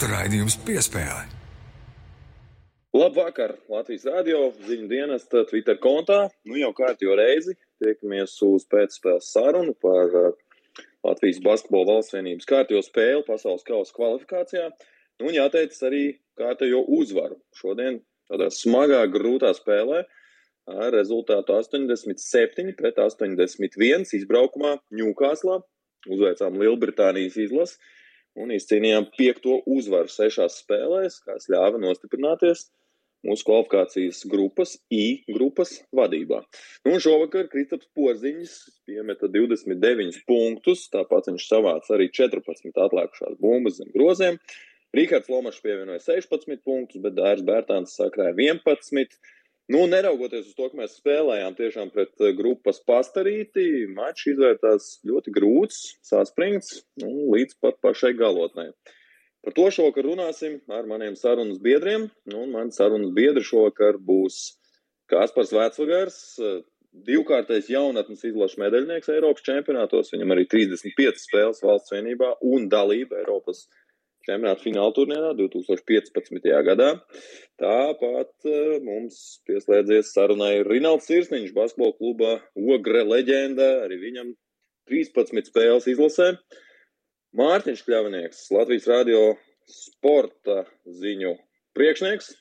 Sporta raidījums piespēle. Labvakar! Latvijas radio ziņu dienesta Twitter kontā. Nu jau kārtīgi reizi tiekamies uz pēcspēles sarunu par uh, Latvijas basketbola valsts vienības kārtīgi spēli pasaules kausa kvalifikācijā. Nu, un jāteic arī kārtējo uzvaru. Šodien tādā smagā, grūtā spēlē ar rezultātu 87 pret 81 izbraukumā Ņūkāslā. Uzveicām Lielbritānijas izlasi un izcīnījām piekto uzvaru sešās spēlēs, kas ļāva nostiprināties mūsu kvalifikācijas grupas, I grupas vadībā. Nu, šovakar Kristaps Porziņš piemeta 29 punktus, tāpat viņš savāca arī 14 atlikušās bumbas zem groziem. Rīgards Lomačs pievienoja 16 punktus, bet Dārs Bērtāns sakrāja 11. Nu, neraugoties uz to, ka mēs spēlējām tiešām pret eh, grupas pastarīti, mačs izvērtās ļoti grūts, sāspringts, nu, līdz pat pašai galotnē. Par to šovakar runāsim ar maniem sarunas biedriem. Nu, Mani sarunas biedri šovakar būs Kaspars Vēcvagars, divkārtais jaunatnes izlaša medaļnieks Eiropas čempionātos. Viņam arī 35 spēles valsts vienībā un dalība Eiropas čempionāta fināla turnīrā 2015. gadā. Tāpat uh, mums pieslēdzies sarunai Rinalds Sirsniņš, basketbola kluba Ogre leģenda, arī viņam 13 spēles izlasē. Mārtiņš Kļavnieks, Latvijas radio sporta ziņu priekšnieks.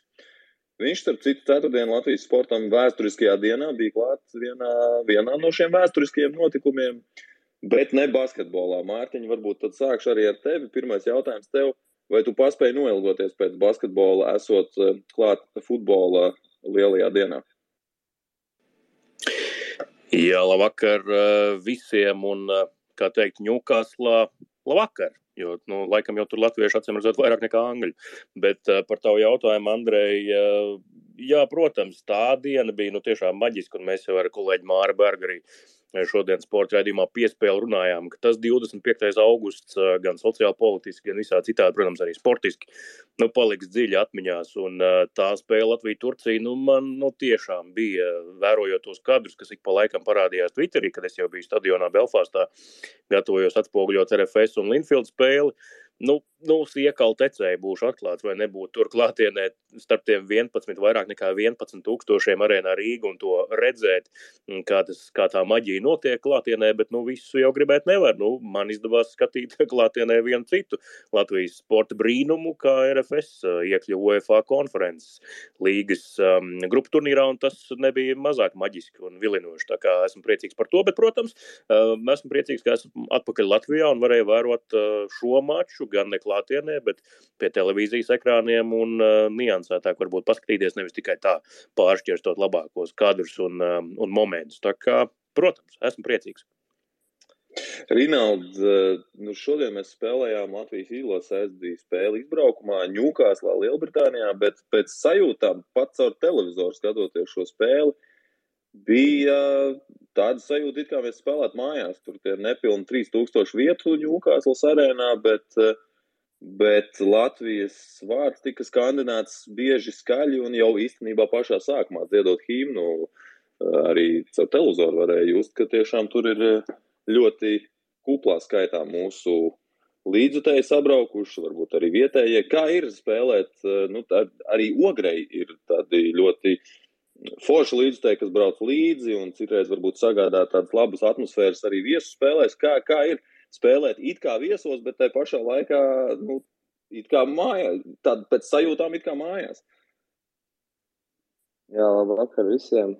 Viņš, starp citu, ceturtdien Latvijas sportam vēsturiskajā dienā bija klāts vienā, vienā no šiem vēsturiskajiem notikumiem. Uh, bet ne basketbolā. Mārtiņ, varbūt tad sākšu arī ar tevi. Pirmais jautājums tev, vai tu paspēji noilgoties pēc basketbola, esot eh, klāt futbola lielajā dienā? Jā, labvakar eh, visiem un, eh, kā teikt, ņūkāslā, labvakar! Jo, nu, laikam jau tur latvieši acīm redzot vairāk nekā angļu. Bet uh, par tavu jautājumu, Andrej, uh, jā, protams, tā diena bija nu, tiešām maģiska, un mēs jau ar kolēģi Māru Bergu arī šodien sporta raidījumā piespēli runājām, ka tas 25. augusts gan sociāli politiski, gan visā citādi, protams, arī sportiski, nu, paliks dziļi atmiņās. Un tā spēle Latvija-Turcija, nu, man nu, tiešām bija, vērojot tos kadrus, kas ik pa laikam parādījās Twitterī, kad es jau biju stadionā Belfāstā, gatavojos atspoguļot RFS un Linfield spēli. Nu, nu, iekal tecēji būšu atklāts vai nebūtu tur klātienē starp tiem 11, vairāk nekā 11 tūkstošiem arēnā Rīga un to redzēt, kā, tas, kā tā maģija notiek klātienē, bet nu visu jau gribēt nevar. Nu, man izdevās skatīt klātienē vienu citu Latvijas sporta brīnumu, kā RFS iekļuva UEFA konferences līgas um, grupu turnīrā, un tas nebija mazāk maģiski un vilinoši. Tā kā esmu priecīgs par to, bet, protams, um, esmu priecīgs, ka esmu atpakaļ Latvijā un varēju vērot uh, šo maču gan neklāt klātienē, bet pie televīzijas ekrāniem un uh, niansētāk varbūt paskatīties nevis tikai tā pāršķirstot labākos kadrus un, um, un momentus. Tā kā, protams, esmu priecīgs. Rinalds, uh, nu šodien mēs spēlējām Latvijas izlasē, bija spēle izbraukumā Ņūkāslā, Lielbritānijā, bet pēc sajūtām pats caur televizoru skatoties šo spēli, bija tāda sajūta, it kā mēs spēlētu mājās. Tur ir nepilni 3000 vietu Ņūkāslas arēnā, bet uh, bet Latvijas vārds tika skandināts bieži skaļi un jau īstenībā pašā sākumā dziedot himnu. Arī caur televizoru varēja just, ka tiešām tur ir ļoti kuplā skaitā mūsu līdzutēji sabraukuši, varbūt arī vietējie. Kā ir spēlēt, nu, tā, arī ogrei ir tādi ļoti forši līdzutēji, kas brauc līdzi un citreiz varbūt sagādā tādas labas atmosfēras arī viesu spēlēs. Kā, kā ir spēlēt it kā viesos, bet tajā pašā laikā, nu, it kā mājās, tad pēc sajūtām it kā mājās. Jā, labvakar visiem.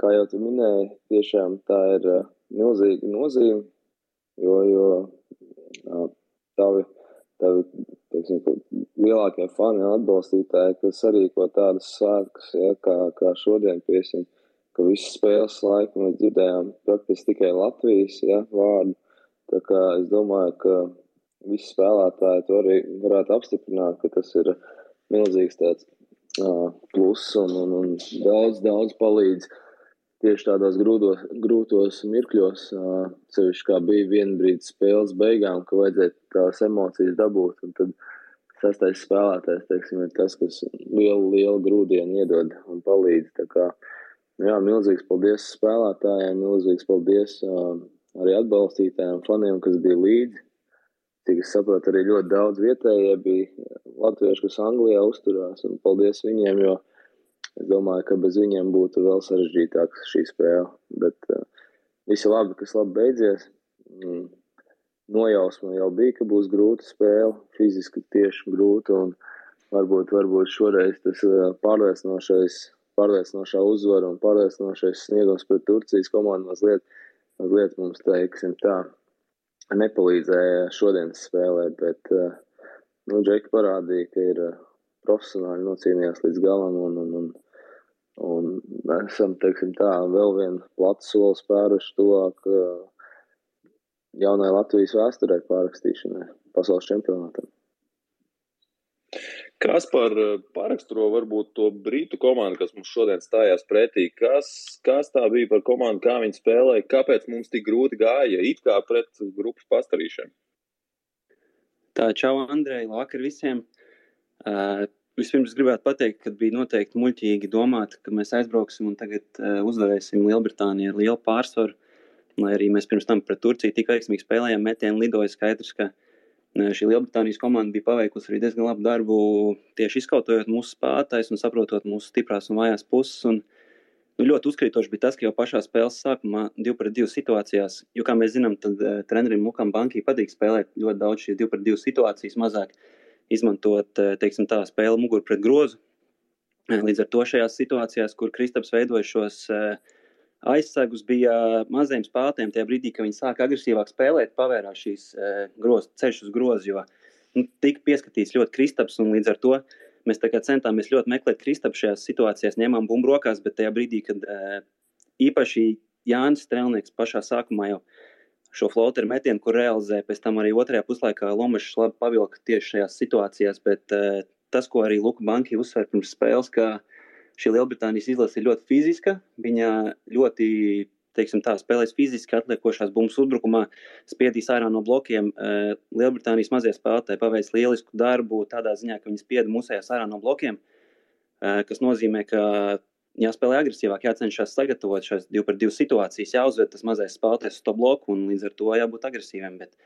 Kā jau tu minēji, tiešām tā ir milzīga nozīme, jo, jo tavi, tavi teiksim, lielākie fani un atbalstītāji, kas arī ko tādas svētkus, ja, kā, kā šodien, piesim, ka visas spēles laiku mēs dzirdējām praktiski tikai Latvijas ja, vārdu. Tā kā es domāju, ka visi spēlētāji to arī varētu apstiprināt, ka tas ir milzīgs tāds uh, pluss un, un, un daudz, daudz palīdz tieši tādos grūtos, grūtos mirkļos. Uh, sevišķi kā bija viena brīdi spēles beigām, ka vajadzēja tās emocijas dabūt. Un tad sastais spēlētājs, teiksim, ir tas, kas lielu, lielu grūdienu iedod un palīdz. Kā, jā, milzīgs paldies spēlētājiem, milzīgs paldies uh, arī atbalstītājiem, faniem, kas bija līdzi. cik es saprotu, arī ļoti daudz vietējie bija latvieši, kas Anglijā uzturās. Paldies viņiem, jo es domāju, ka bez viņiem būtu vēl sarežģītāk šī spēle. Bet uh, visi labi, kas labi beidzies. Mm. Nojausma jau bija, ka būs grūta spēle, fiziski tieši grūta. Varbūt, varbūt šoreiz tas uh, pārliecinošais, pārliecinošā uzvara un pārliecinošais sniegums pret Turcijas komandu mazliet, mazliet mums, teiksim, tā nepalīdzēja šodienas spēlē. Bet uh, nu, Džeki parādīja, ka ir profesionāli nocīnījās līdz galam. Un, un, un, Un esam, teiksim, tā, vēl vienu platu soli spēruši tuvāk uh, jaunai Latvijas vēsturē pārrakstīšanai pasaules čempionātam. Kas par paraksturo varbūt to brītu komandu, kas mums šodien stājās pretī? Kas, kas tā bija par komandu, kā viņi spēlēja, kāpēc mums tik grūti gāja, it kā pret grupas pastarīšanu? Tā, čau, Andrei, labvakar visiem! Uh, Vispirms gribētu pateikt, ka bija noteikti muļķīgi domāt, ka mēs aizbrauksim un tagad uh, uzvarēsim Lielbritāniju ar lielu pārsvaru. Lai arī mēs pirms tam pret Turciju tik veiksmīgi spēlējām, metienu lidoja skaidrs, ka uh, šī Lielbritānijas komanda bija paveikusi arī diezgan labu darbu tieši izkautojot mūsu spēlētājus un saprotot mūsu stiprās un vājās puses. Un, nu, ļoti uzkrītoši bija tas, ka jau pašā spēles sākumā, 2 pret 2 situācijās, jo, kā mēs zinām, tad uh, trenerim Mukam Bankī patīk spēlēt ļoti daudz šīs 2 pret 2 situācijas mazāk. Izmantot eh, teiksim, tā spēli muguru pret grozu. Eh, līdz ar to šajās situācijās, kur Kristaps veidoja šos eh, aizsegus, bija maziem spēlētājiem tajā brīdī, kad viņi sāka agresīvāk spēlēt, pavērās šīs groz, ceļš uz grozu, jo nu, tika pieskatīts ļoti Kristaps, un līdz ar to mēs centāmies ļoti meklēt Kristapu šajās situācijās, ņēmām bumbu rokās, bet tajā brīdī, kad īpaši Jānis Strelnieks pašā sākumā jau šo floteru metienu, kur realizē pēc tam arī otrajā puslaikā Lomačs labi pavilka tieši šajās situācijās, bet uh, tas, ko arī Luka Banki uzsver pirms spēles, ka šī Lielbritānijas izlase ir ļoti fiziska, viņa ļoti teiksim, tā, spēlēs fiziski atliekošās bumbas uzbrukumā, spiedīs ārā no blokiem. Uh, Lielbritānijas mazie spēlētāji paveic lielisku darbu tādā ziņā, ka viņi spieda musējās ārā no blokiem, uh, kas nozīmē, ka jāspēlē agresīvāk, jācenšas sagatavot šīs divu pret divu situācijas, jāuzved tas mazais spēlētājs uz to bloku un līdz ar to jābūt agresīviem. Bet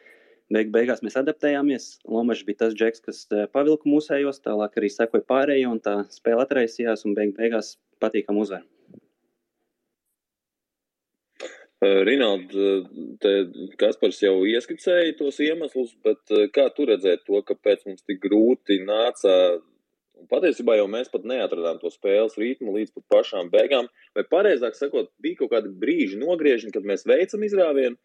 beig beigās mēs adaptējāmies. Lomačs bija tas džeks, kas eh, pavilka mūsējos, tālāk arī sekoja pārējie un tā spēle atraisījās un beig beigās patīkam uzvar. Eh, Rinald, eh, Kaspars jau ieskicēja tos iemeslus, bet kā tu redzēji to, kāpēc mums tik grūti nāca Un patiesībā jau mēs pat neatradām to spēles ritmu līdz pat pašām beigām. Vai pareizāk sakot, bija kaut kādi brīži nogriežņi, kad mēs veicam izrāvienu,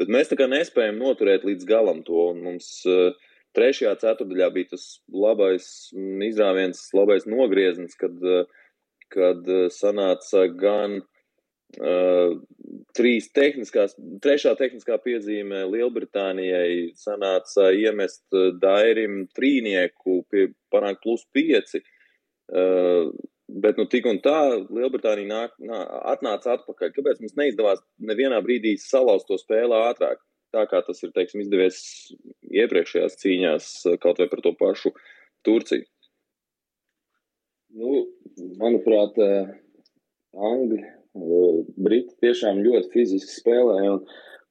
bet mēs tā kā nespējam noturēt līdz galam to. Un mums uh, trešajā ceturdaļā bija tas labais mm, izrāviens, labais nogrieznis, kad, uh, kad uh, sanāca gan Uh, trīs tehniskās, trešā tehniskā piezīme Lielbritānijai sanāca iemest Dairim trīnieku pie panākt plus pieci. Uh, bet, nu, tik un tā Lielbritānija nāk, nā, atnāca atpakaļ. Kāpēc mums neizdevās nevienā brīdī salauzt to spēli ātrāk? Tā kā tas ir, teiksim, izdevies iepriekšējās cīņās, kaut vai par to pašu Turciju. Nu, manuprāt, Angļi Briti tiešām ļoti fiziski spēlēja. Un,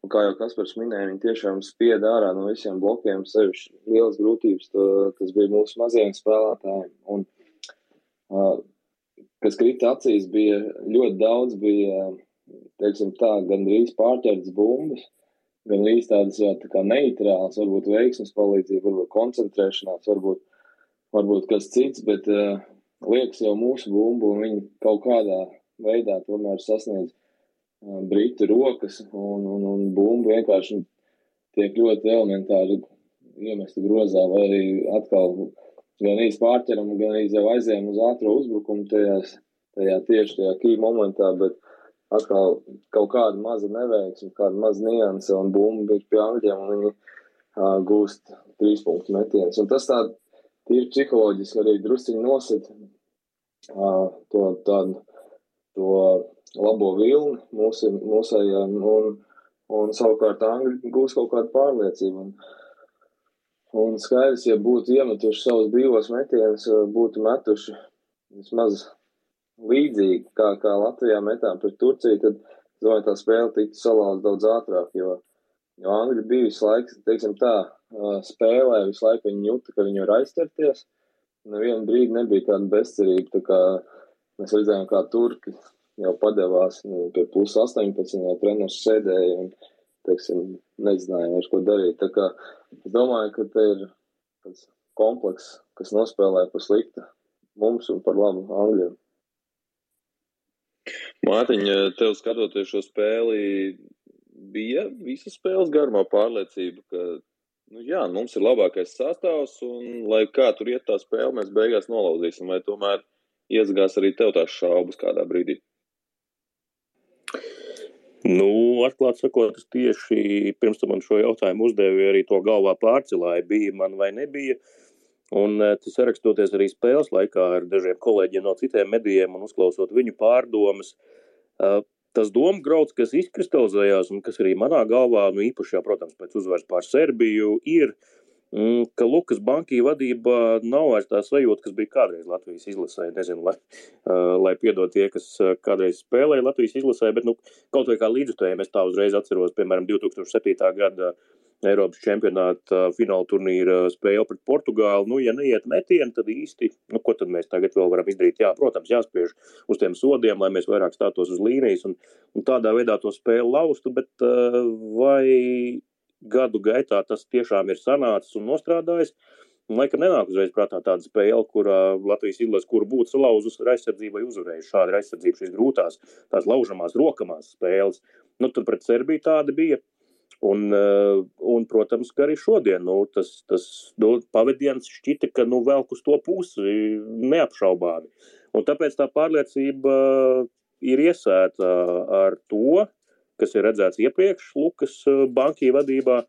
un kā jau Kaspars minēja, viņi tiešām spieda ārā no visiem blokiem. Sevišķi liels grūtības to, tas bija mūsu mazajiem spēlētājiem. Un, uh, kas krita acīs, bija ļoti daudz, bija teiksim, tā, gandrīz pārķertas bumbas. Gan līdz tādas jau tā kā neitrālas, varbūt veiksmes palīdzība, varbūt koncentrēšanās, varbūt, varbūt kas cits, bet uh, liekas jau mūsu bumbu un viņi kaut kādā veidā tomēr sasniedz uh, britu rokas un, un, un bumbu vienkārši tiek ļoti elementāri iemesta grozā, vai arī atkal gan īsti pārķeram, gan arī jau aizējām uz ātro uzbrukumu tajās, tajā tieši tajā key momentā, bet atkal kaut kāda maza neveiksme, kāda maza nianse un bumba ir pie angļiem un viņi uh, gūst trīs punktu metienus. Un tas tā tīri psiholoģiski arī drusciņi nosit uh, to tādu to labo vilni mūsu, mūsējiem, un, un savukārt Angļi gūs kaut kādu pārliecību. Un, un skaidrs, ja būtu iemetuši savus brīvos metienus, būtu metuši vismaz līdzīgi, kā, kā Latvijā metām pret Turciju, tad, domāju, tā spēle tiktu salauzta daudz ātrāk, jo Jo Angļi bija visu laiku, teiksim tā, spēlē, visu laiku viņi jūta, ka viņi var aizķerties. Nevienu brīdi nebija tāda bezcerība, tā kā mēs redzējām, kā turki jau padevās nu, pie plus 18, jau treneris sēdēja un, teiksim, nezināja vairs, ko darīt. Tā kā es domāju, ka te ir tāds komplekss, kas nospēlē pa sliktu mums un par labu Angļiem. Mārtiņa, tev skatoties šo spēli, bija visas spēles garumā pārliecība, ka nu, jā, mums ir labākais sastāvs, un lai kā tur iet tā spēle, mēs beigās nolauzīsim, vai tomēr iesgās arī tev tās šaubas kādā brīdī? Nu, atklāti sakot, tieši pirms tam man šo jautājumu uzdevu, arī to galvā pārcilāju, bija man vai nebija. Un eh, tas sarakstoties arī spēles laikā ar dažiem kolēģiem no citiem medijiem un uzklausot viņu pārdomas, eh, tas domu grauds, kas izkristalizējās un kas arī manā galvā, nu īpaši, jā, protams, pēc uzvaras pār Serbiju, ir, mm, ka Lukas Bankī vadība nav vairs tā sajūta, kas bija kādreiz Latvijas izlasē. Nezinu, lai, uh, lai piedod tie, kas kādreiz spēlēja Latvijas izlasē, bet nu, kaut vai kā līdzutēji es tā uzreiz atceros, piemēram, 2007. gada Eiropas čempionāta fināla turnīra spēle pret Portugāli. Nu, ja neiet metieni, tad īsti, nu, ko tad mēs tagad vēl varam izdarīt? Jā, protams, jāspiež uz tiem sodiem, lai mēs vairāk stātos uz līnijas un, un tādā veidā to spēli laustu, bet vai gadu gaitā tas tiešām ir sanācis un nostrādājis? Un, laikam nenāk uzreiz prātā tāda spēle, kurā Latvijas izlase, kur būtu salauzusi ar aizsardzību vai uzvarējusi šādu aizsardzību, šīs grūtās, tās laužamās, rokamās spēles. Nu, tur pret Serbiju tāda bija. Un, eh, un, protams, ka arī šodien nu, tas, tas nu, pavadiens šķita, ka nu, velk uz to pusi neapšaubāmi. Un tāpēc tā pārliecība ir iesēta ar to, kas ir redzēts iepriekš Lukas eh, bankī vadībā.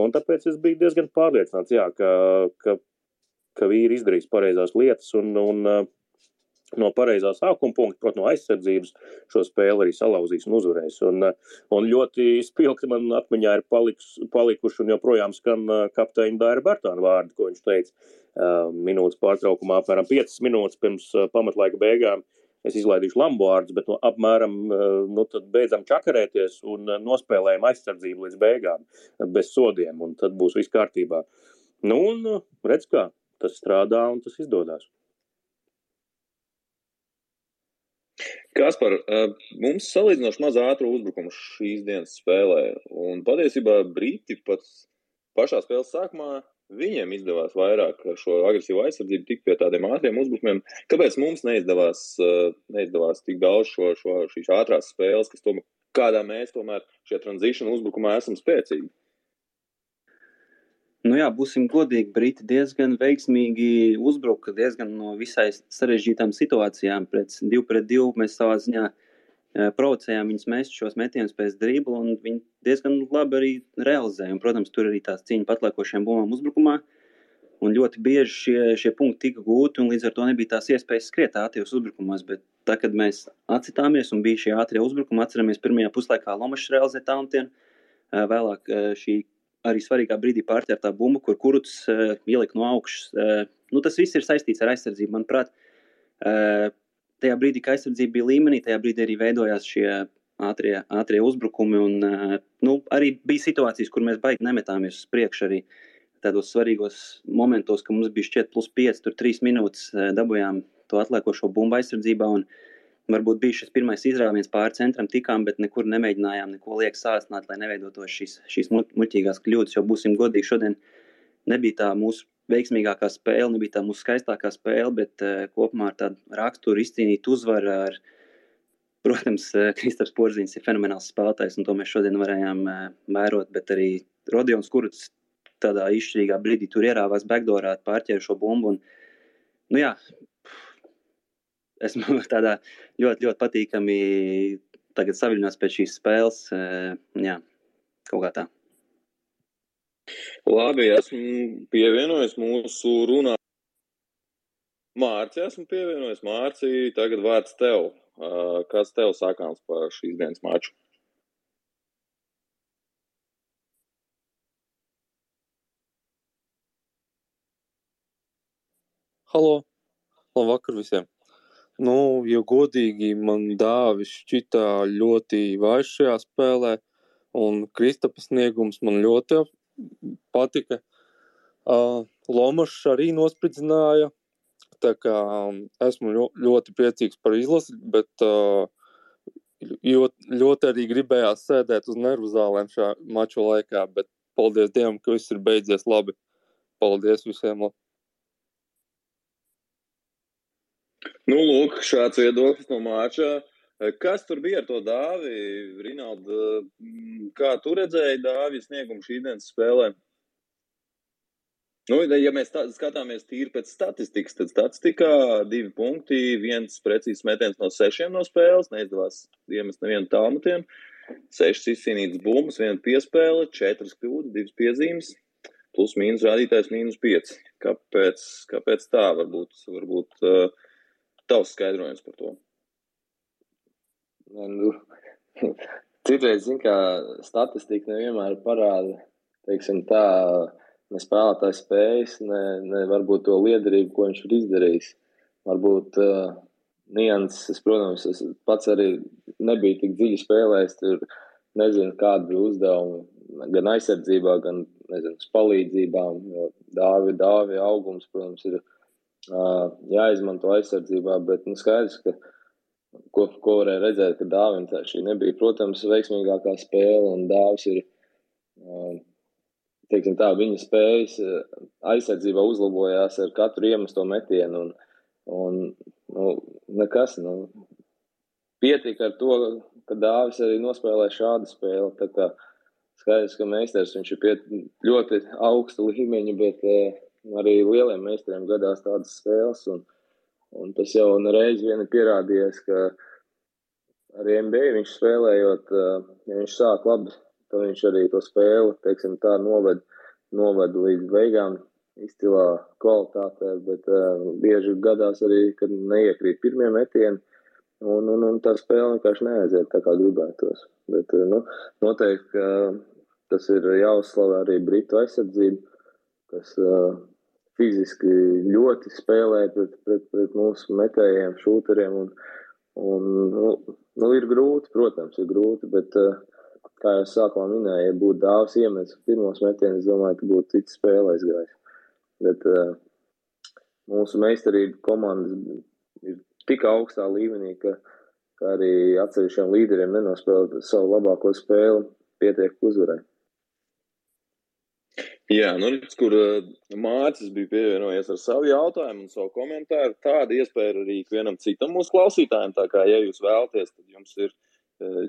Un tāpēc es biju diezgan pārliecināts, jā, ka, ka, ka vīri izdarīs pareizās lietas un, un no pareizā sākuma punkta, protams, no aizsardzības šo spēli arī salauzīs un uzvarēs. Un, un ļoti spilgti man atmiņā ir paliks, palikuši un joprojām skan kapteiņa Dāra Bartāna vārdi, ko viņš teica minūtes pārtraukumā, apmēram 5 minūtes pirms pamatlaika beigām. Es izlaidīšu lambordus, bet no apmēram nu, beidzam čakarēties un nospēlējam aizsardzību līdz beigām, bez sodiem, un tad būs viss kārtībā. Nu, un redz, kā tas strādā un tas izdodas. Kaspar, mums salīdzinoši maz ātru uzbrukumu šīs dienas spēlē. Un patiesībā Briti pat pašā spēles sākumā viņiem izdevās vairāk šo agresīvu aizsardzību, tik pie tādiem ātriem uzbrukumiem. Kāpēc mums neizdevās, neizdevās tik daudz šo, šo, šīs ātrās spēles, kas tomēr, kādā mēs tomēr šajā tranzīciju uzbrukumā esam spēcīgi? Nu jā, būsim godīgi, Briti diezgan veiksmīgi uzbruka diezgan no visai sarežģītām situācijām. Pret 2 pret 2 mēs savā ziņā e, provocējām viņus mest šos metienus pēc dribla, un viņi diezgan labi arī realizēja. Un, protams, tur arī tās cīņa patliekošiem bumbām uzbrukumā. Un ļoti bieži šie, šie punkti tika gūti, un līdz ar to nebija tās iespējas skriet ātros uzbrukumos. Bet tā, kad mēs atsitāmies un bija šie ātrie uzbrukumi, atceramies pirmajā puslaikā Lomačs realizēja talantienu, e, vēlāk e, šī arī svarīgā brīdī pārķertā bumba, kur kurts ielika no augšas. Nu, tas viss ir saistīts ar aizsardzību. Manuprāt, tajā brīdī, kad aizsardzība bija līmenī, tajā brīdī arī veidojās šie ātrie, ātrie uzbrukumi. Un, uh, nu, arī bija situācijas, kur mēs baigi nemetāmies uz priekšu. Arī tādos svarīgos momentos, ka mums bija šķiet plus 5, tur 3 minūtes uh, dabūjām to atliekošo bumbu aizsardzībā. Un, Varbūt bija šis pirmais izrāviens pāri centram, tikām, bet nekur nemēģinājām neko liekas sāstināt, lai neveidotos šīs, šīs muļķīgās kļūdas. Jo būsim godīgi, šodien nebija tā mūsu veiksmīgākā spēle, nebija tā mūsu skaistākā spēle, bet uh, kopumā ar tādu raksturu izcīnīt uzvaru. Ar, protams, uh, Kristofers Porziņš ir fenomenāls spēlētājs, un to mēs šodien varējām uh, vērot. Bet arī Rodions Kurts tādā izšķirīgā brīdī tur ierāvās backdoorā, pārķēra šo bumbu. Un, nu jā, esmu tādā ļoti, ļoti patīkami tagad saviļņos pēc šīs spēles. Eh, jā, kaut kā tā. Labi, esmu pievienojis mūsu runā. Mārcis, esmu pievienojis. Mārcis, tagad vārds tev. Kas tev sakāms par šīs dienas maču? Halo! Labvakar visiem! Nu, ja godīgi, man dāvis šķita ļoti vājš šajā spēlē. Un Kristapa sniegums man ļoti patika. Uh, Lomašs arī nospridzināja. Tā kā um, esmu ļoti priecīgs par izlasi, bet uh, ļoti, ļoti arī gribējās sēdēt uz nervu zālēm šā maču laikā. Bet paldies Dievam, ka viss ir beidzies labi. Paldies visiem! Labi. Nu, lūk, šāds viedoklis no Māča. Kas tur bija ar to dāvi, Rinalda? Kā tu redzēji dāvi sniegumu šī dienas spēlē? Nu, ja mēs tā, skatāmies tīri pēc statistikas, tad statistikā divi punkti, viens precīzs metiens no sešiem no spēles, neizdevās iemest nevienu tālmetienu, sešas izcīnītas bumbas, viena piespēle, četras kļūdas, divas piezīmes, plus mīnus rādītājs mīnus pieci. Kāpēc, kāpēc tā varbūt, varbūt uh, tavs skaidrojums par to? Nu, citreiz, zin, kā statistika nevienmēr parāda, teiksim tā, ne spēlētājs spējas, ne, ne varbūt to liederību, ko viņš ir izdarījis. Varbūt uh, nianses, protams, es pats arī nebiju tik dziļi spēlējis, tur nezinu, kāda bija uzdevuma gan aizsardzībā, gan, nezinu, palīdzībām, jo dāvi, dāvi augums, protams, ir jāizmanto aizsardzībā, bet nu, skaidrs, ka ko, ko varēja redzēt, ka dāvina šī nebija, protams, veiksmīgākā spēle, un dāvs ir, teiksim tā, viņa spējas aizsardzībā uzlabojās ar katru iemesto metienu, un, un nu, nekas, nu, pietika ar to, ka dāvis arī nospēlē šādu spēli, tā kā skaidrs, ka meistars viņš ir pie ļoti augsta līmeņa, bet arī lieliem meistariem gadās tādas spēles. Un, un tas jau reiz vien ir pierādījies, ka arī NBA viņš spēlējot, ja viņš sāk labi, tad viņš arī to spēli, teiksim, tā noved, noved līdz beigām izcilā kvalitātē, bet uh, bieži gadās arī, kad neiekrīt pirmie metieni, un, un, un tā spēle vienkārši neaiziet tā, kā gribētos. Bet, uh, nu, noteikti, ka tas ir jāuzslavē arī Britu aizsardzību, kas uh, fiziski ļoti spēlē pret, pret, pret mūsu metējiem, šūteriem. Un, un, nu, nu, ir grūti, protams, ir grūti, bet, uh, kā jau sākumā minēju, ja būtu dāvs iemetis pirmos metienus, domāju, ka būtu cits spēlēs gājis. Bet uh, mūsu meistarība komandas ir tik augstā līmenī, ka, ka arī atsevišķiem līderiem nenospēlēt savu labāko spēli pietiek uzvarēt. Jā, nu, redz, kur uh, Mārcis bija pievienojies ar savu jautājumu un savu komentāru. Tāda iespēja ir arī vienam citam mūsu klausītājam. Tā kā, ja jūs vēlaties, tad jums ir uh,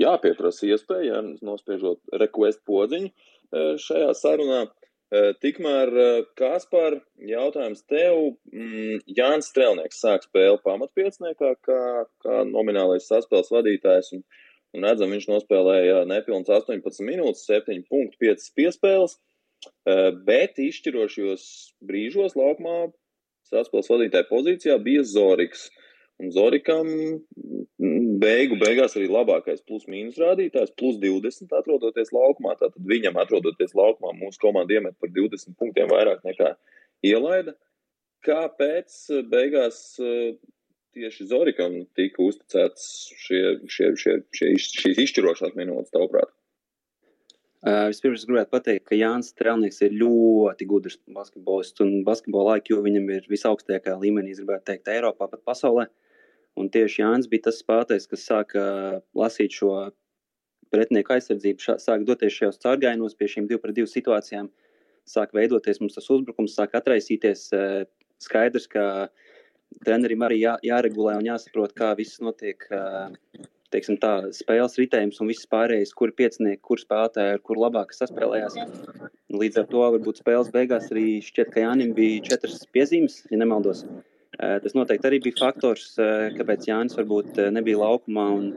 jāpieprasa iespēja, ja, nospiežot request podziņu uh, šajā sarunā. Tikmēr, Kāspār, jautājums tev. Mm, Jānis Strelnieks sāk spēli pamatpiecniekā kā, kā nominālais saspēles vadītājs. Un, un redzam, viņš nospēlēja nepilns 18 minūtes, 7,5 piespēles. Eh, bet izšķirošos brīžos laukumā saspēles vadītāja pozīcijā bija Zoriks. Un Zorikam mm, beigu beigās arī labākais plus-mínus rādītājs, plus 20 atrodoties laukumā. Tātad viņam atrodoties laukumā mūsu komanda iemet par 20 punktiem vairāk nekā ielaida. Kāpēc beigās eh, tieši Zorikam tika uzticēts šie, šie, šie, šie, šīs izšķirošās minūtes, tavuprāt? Uh, vispirms es gribētu pateikt, ka Jānis Strēlnieks ir ļoti gudrs basketbolists un basketbola IQ viņam ir visaugstākajā līmenī, es gribētu teikt, Eiropā, pat pasaulē. Un tieši Jānis bija tas spēlētājs, kas sāka lasīt šo pretinieku aizsardzību, šā, sāk doties šajos caurgājienos pie šīm divu pret divu situācijām, sāk veidoties mums tas uzbrukums, sāk atraisīties skaidrs, ka trenerim arī jā, jāregulē un jāsaprot, kā viss notiek teiksim, tā, spēles ritējums un viss pārējais, kur piecinieki, kur spēlētāji, kur labāk saspēlējās. Līdz ar to varbūt spēles beigās arī šķiet, ka Jānim bija četras piezīmes, ja nemaldos. Tas noteikti arī bija faktors, kāpēc Jānis varbūt nebija laukumā. Un,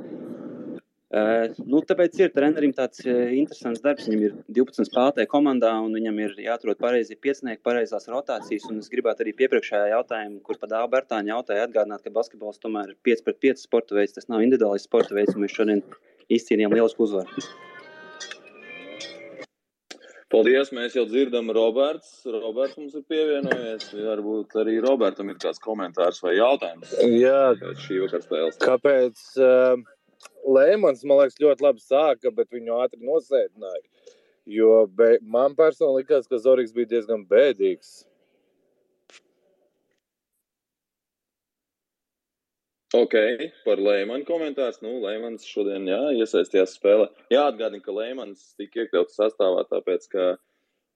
Uh, nu, tāpēc ir trenerim tāds uh, interesants darbs. Viņam ir 12 spēlētāji komandā, un viņam ir jāatrod pareizi piecinieki, pareizās rotācijas. Un es gribētu arī piepriekšējā jautājumā, kur pat Dāva Bērtāņa jautāja, atgādināt, ka basketbols tomēr ir 5 pret 5 sporta veids. Tas nav individuāls sporta veids, un mēs šodien izcīnījām lielisku uzvaru. Paldies, mēs jau dzirdam, Roberts. Roberts mums ir pievienojies. Varbūt arī Robertam ir kāds komentārs vai jautājums. Jā, šī vakar spēles. Kāpēc? Uh Lēmans, man liekas, ļoti labi sāka, bet viņu ātri nosēdināja. Jo be, man personīgi likās, ka Zorigs bija diezgan bēdīgs. Ok, par Lēmanu komentārs. Nu, Lēmans šodien jā, iesaistījās spēlē. Jāatgādina, ka Lēmans tika iekļauts sastāvā, tāpēc, ka,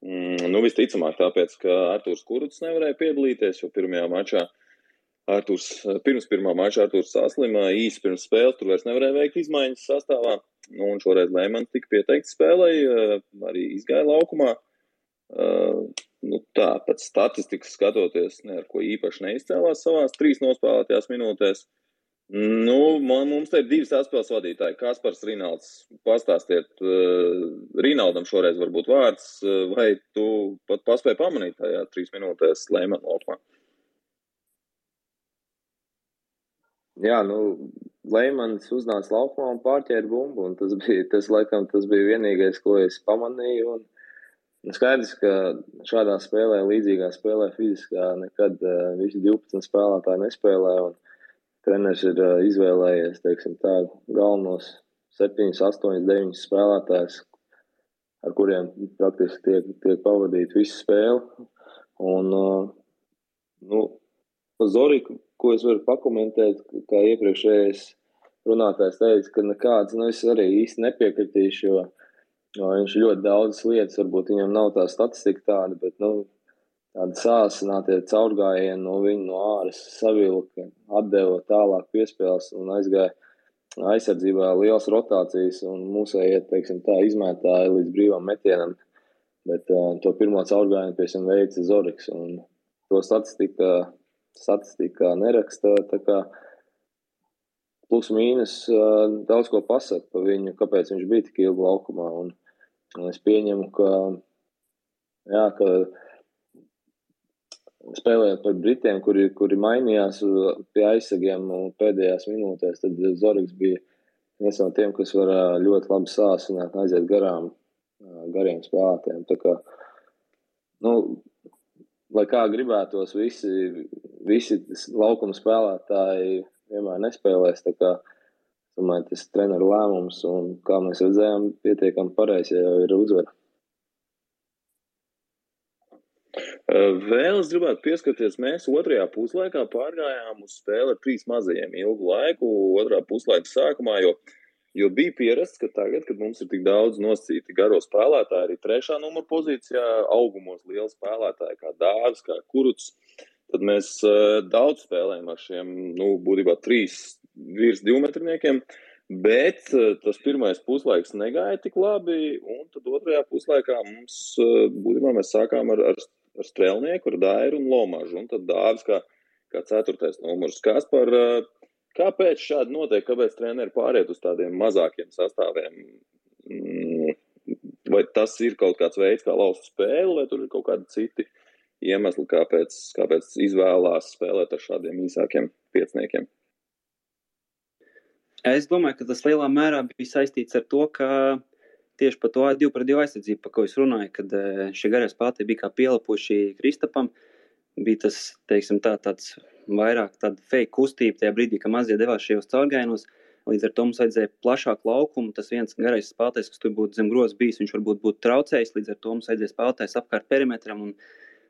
mm, nu, visticamāk, tāpēc, ka Artūrs Kuruts nevarēja piedalīties, jo pirmajā mačā Artūrs, pirms pirmā mača Artūrs saslima īsi pirms spēles, tur vairs nevarēja veikt izmaiņas sastāvā. Nu, un šoreiz Lēmans tika pieteikts spēlei, arī izgāja laukumā. Uh, nu, tā, pēc statistikas skatoties, ne ar ko īpaši neizcēlās savās trīs nospēlētajās minūtēs. Nu, man, mums te ir divi saspēles vadītāji. Kaspars Rinalds, pastāstiet, uh, Rinaldam šoreiz varbūt vārds, uh, vai tu pat paspēji pamanīt tajā trīs minūtēs Lēmana laukumā? Jā, nu, Leimans uznāca laukumā un pārķēra bumbu. Un tas bija, tas, laikam, tas bija vienīgais, ko es pamanīju. Un, nu, skaidrs, ka šādā spēlē, līdzīgā spēlē, fiziskā, nekad uh, visi 12 spēlētāji nespēlē. Un treneris ir uh, izvēlējies teiksim, tā, galvenos 7, 8, 9 spēlētājus, ar kuriem praktiski tiek, tiek pavadīta visa spēle. Un, uh, nu, Zoriku ko es varu pakomentēt, kā iepriekšējais runātājs teica, ka nekāds, nu es arī īsti nepiekritīšu, jo, jo viņš ļoti daudzas lietas, varbūt viņam nav tā statistika tāda, bet, nu, tāda sāsinātie caurgājieni no viņa no āras savilka, atdeva tālāk piespēles un aizgāja aizsardzībā liels rotācijas un mūsējie, teiksim tā, izmētāja līdz brīvam metienam, bet uh, to pirmo caurgājienu pie veica Zoriks un to statistika statistikā neraksta. Plus mīnus daudz ko pasaka par viņu, kāpēc viņš bija tik ilgi laukumā. Un, un es pieņemu, ka, jā, ka spēlējot par Britiem, kuri, kuri mainījās pie aizsargiem pēdējās minūtēs, tad Zorgs bija viens no tiem, kas var ļoti labi sāsināt, aiziet garām gariem spēlētājiem. Nu, lai kā gribētos, visi, visi laukuma spēlētāji vienmēr nespēlēs. Domāju, tas ir treneru lēmums, un kā mēs redzējām, pietiekami pareizi jau ir uzvara. Vēl es gribētu pieskarties, mēs otrajā puslaikā pārgājām uz spēli ar trīs mazajiem ilgu laiku, otrā puslaika sākumā, jo uh, Jo bija pierasts, ka tagad, kad mums ir tik daudz nosacīti garo spēlētāji, arī trešā numura pozīcijā, augumos liela spēlētāja kā Dārzs, kā Kuruts, tad mēs uh, daudz spēlējam ar šiem, nu, būtībā trīs virs divmetrniekiem. Bet uh, tas pirmais puslaiks negāja tik labi, un tad otrajā puslaikā mums uh, būtībā mēs sākām ar, ar, ar strēlnieku, ar Dairu un Lomažu, un tad Dāvis kā, kā ceturtais numurs. Kas par uh, Kāpēc šādi notiek? Kāpēc treneri pāriet uz tādiem mazākiem sastāviem? Vai tas ir kaut kāds veids, kā lauzt spēli, vai tur ir kaut kādi citi iemesli, kāpēc, kāpēc izvēlās spēlēt ar šādiem īsākiem piecniekiem? Es domāju, ka tas lielā mērā bija saistīts ar to, ka tieši par to divu pret divu aizsardzību, par ko es runāju, kad eh, šie garie spēlētāji bija kā pielapuši Kristapam, bija tas, teiksim tā, tāds vairāk tāda fake kustība tajā brīdī, kad mazie devās šajos caurgājienos. Līdz ar to mums vajadzēja plašāku laukumu. Tas viens garais spēlētājs, kas tur būtu zem grozs bijis, viņš varbūt būtu traucējis. Līdz ar to mums vajadzēja spēlētājs apkārt perimetram. Un,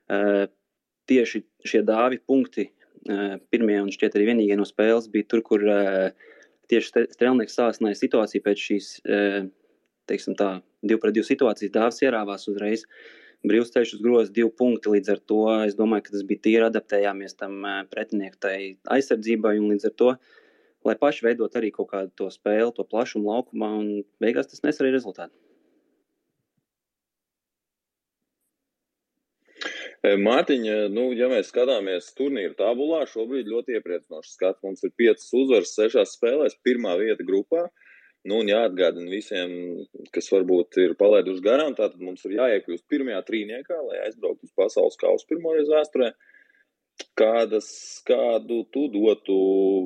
uh, tieši šie dāvi punkti, uh, pirmie un šķiet arī vienīgie no spēles, bija tur, kur uh, tieši strēlnieks sāsināja situāciju pēc šīs, uh, teiksim tā, divu pret divu situācijas. Dāvis ierāvās uzreiz. Uh, brīvsteļš uz groza divi punkti. Līdz ar to es domāju, ka tas bija tīri adaptējāmies tam pretinieku tai aizsardzībai un līdz ar to, lai paši veidot arī kaut kādu to spēli, to plašumu laukumā un beigās tas nes arī rezultātu. Mārtiņa, nu, ja mēs skatāmies turnīru tabulā, šobrīd ļoti iepriecinošs skats. Mums ir piecas uzvaras sešās spēlēs, pirmā vieta grupā. Uh, Nu, un jāatgādina visiem, kas varbūt ir palaiduši garām, tātad mums ir jāiekļūst pirmajā trīniekā, lai aizbrauktu uz pasaules kausu pirmoreiz vēsturē. Kādas, kādu tu dotu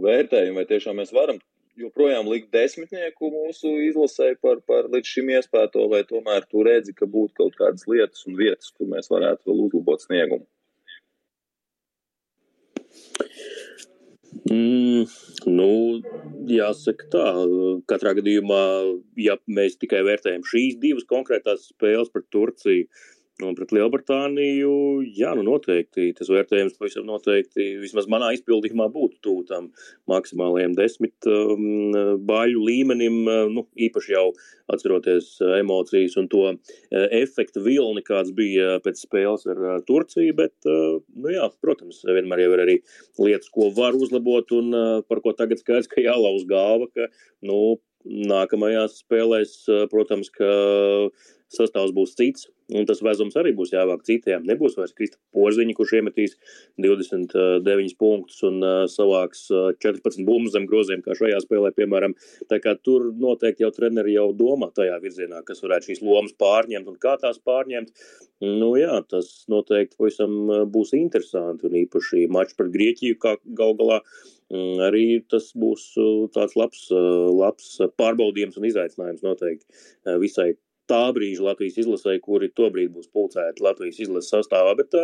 vērtējumu, vai tiešām mēs varam joprojām likt desmitnieku mūsu izlasē par, par līdz šim iespēto, vai tomēr tu redzi, ka būtu kaut kādas lietas un vietas, kur mēs varētu vēl uzlabot sniegumu? Mm, nu, jāsaka tā, katrā gadījumā, ja mēs tikai vērtējam šīs divas konkrētās spēles pret Turciju, Un pret Lielbritāniju, jā, nu noteikti tas vērtējums pavisam noteikti, vismaz manā izpildījumā, būtu tuvu tam maksimālajiem desmit um, bāļu līmenim, uh, nu, īpaši jau atceroties uh, emocijas un to uh, efektu vilni, kāds bija pēc spēles ar Turciju, bet, nu jā, protams, vienmēr ir arī lietas, ko var uzlabot un par ko tagad skaidrs, ka jālauz galva, ka, nu, nākamajās spēlēs, protams, ka sastāvs būs cits, un tas vezums arī būs jāvāk citiem. Nebūs vairs Krista Porziņa, kurš iemetīs 29 punktus un uh, savāks uh, 14 bumbas zem groziem, kā šajā spēlē, piemēram. Tā kā tur noteikti jau treneri jau domā tajā virzienā, kas varētu šīs lomas pārņemt un kā tās pārņemt. Nu jā, tas noteikti pavisam būs interesanti, un īpaši mačs par Grieķiju, kā gal galā. Arī tas būs tāds labs, labs pārbaudījums un izaicinājums noteikti visai tā brīža Latvijas izlasē, kuri tobrīd būs pulcēti Latvijas izlases sastāvā. Bet,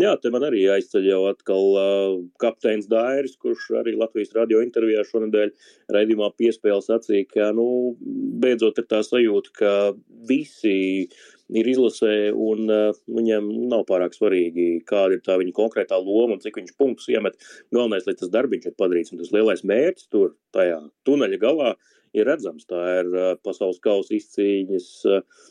jā, te man arī aizceļ jau atkal uh, kapteinis Dairis, kurš arī Latvijas radio intervijā šonadēļ raidījumā piespēles sacīja, ka, nu, beidzot ir tā sajūta, ka visi ir izlasē, un uh, viņam nav pārāk svarīgi, kāda ir tā viņa konkrētā loma un cik viņš punktus iemet. Galvenais, lai tas darbiņš ir padarīts, un tas lielais mērķis tur, tajā tuneļa galā, ir redzams. Tā ir uh, pasaules kausa izcīņas. Uh,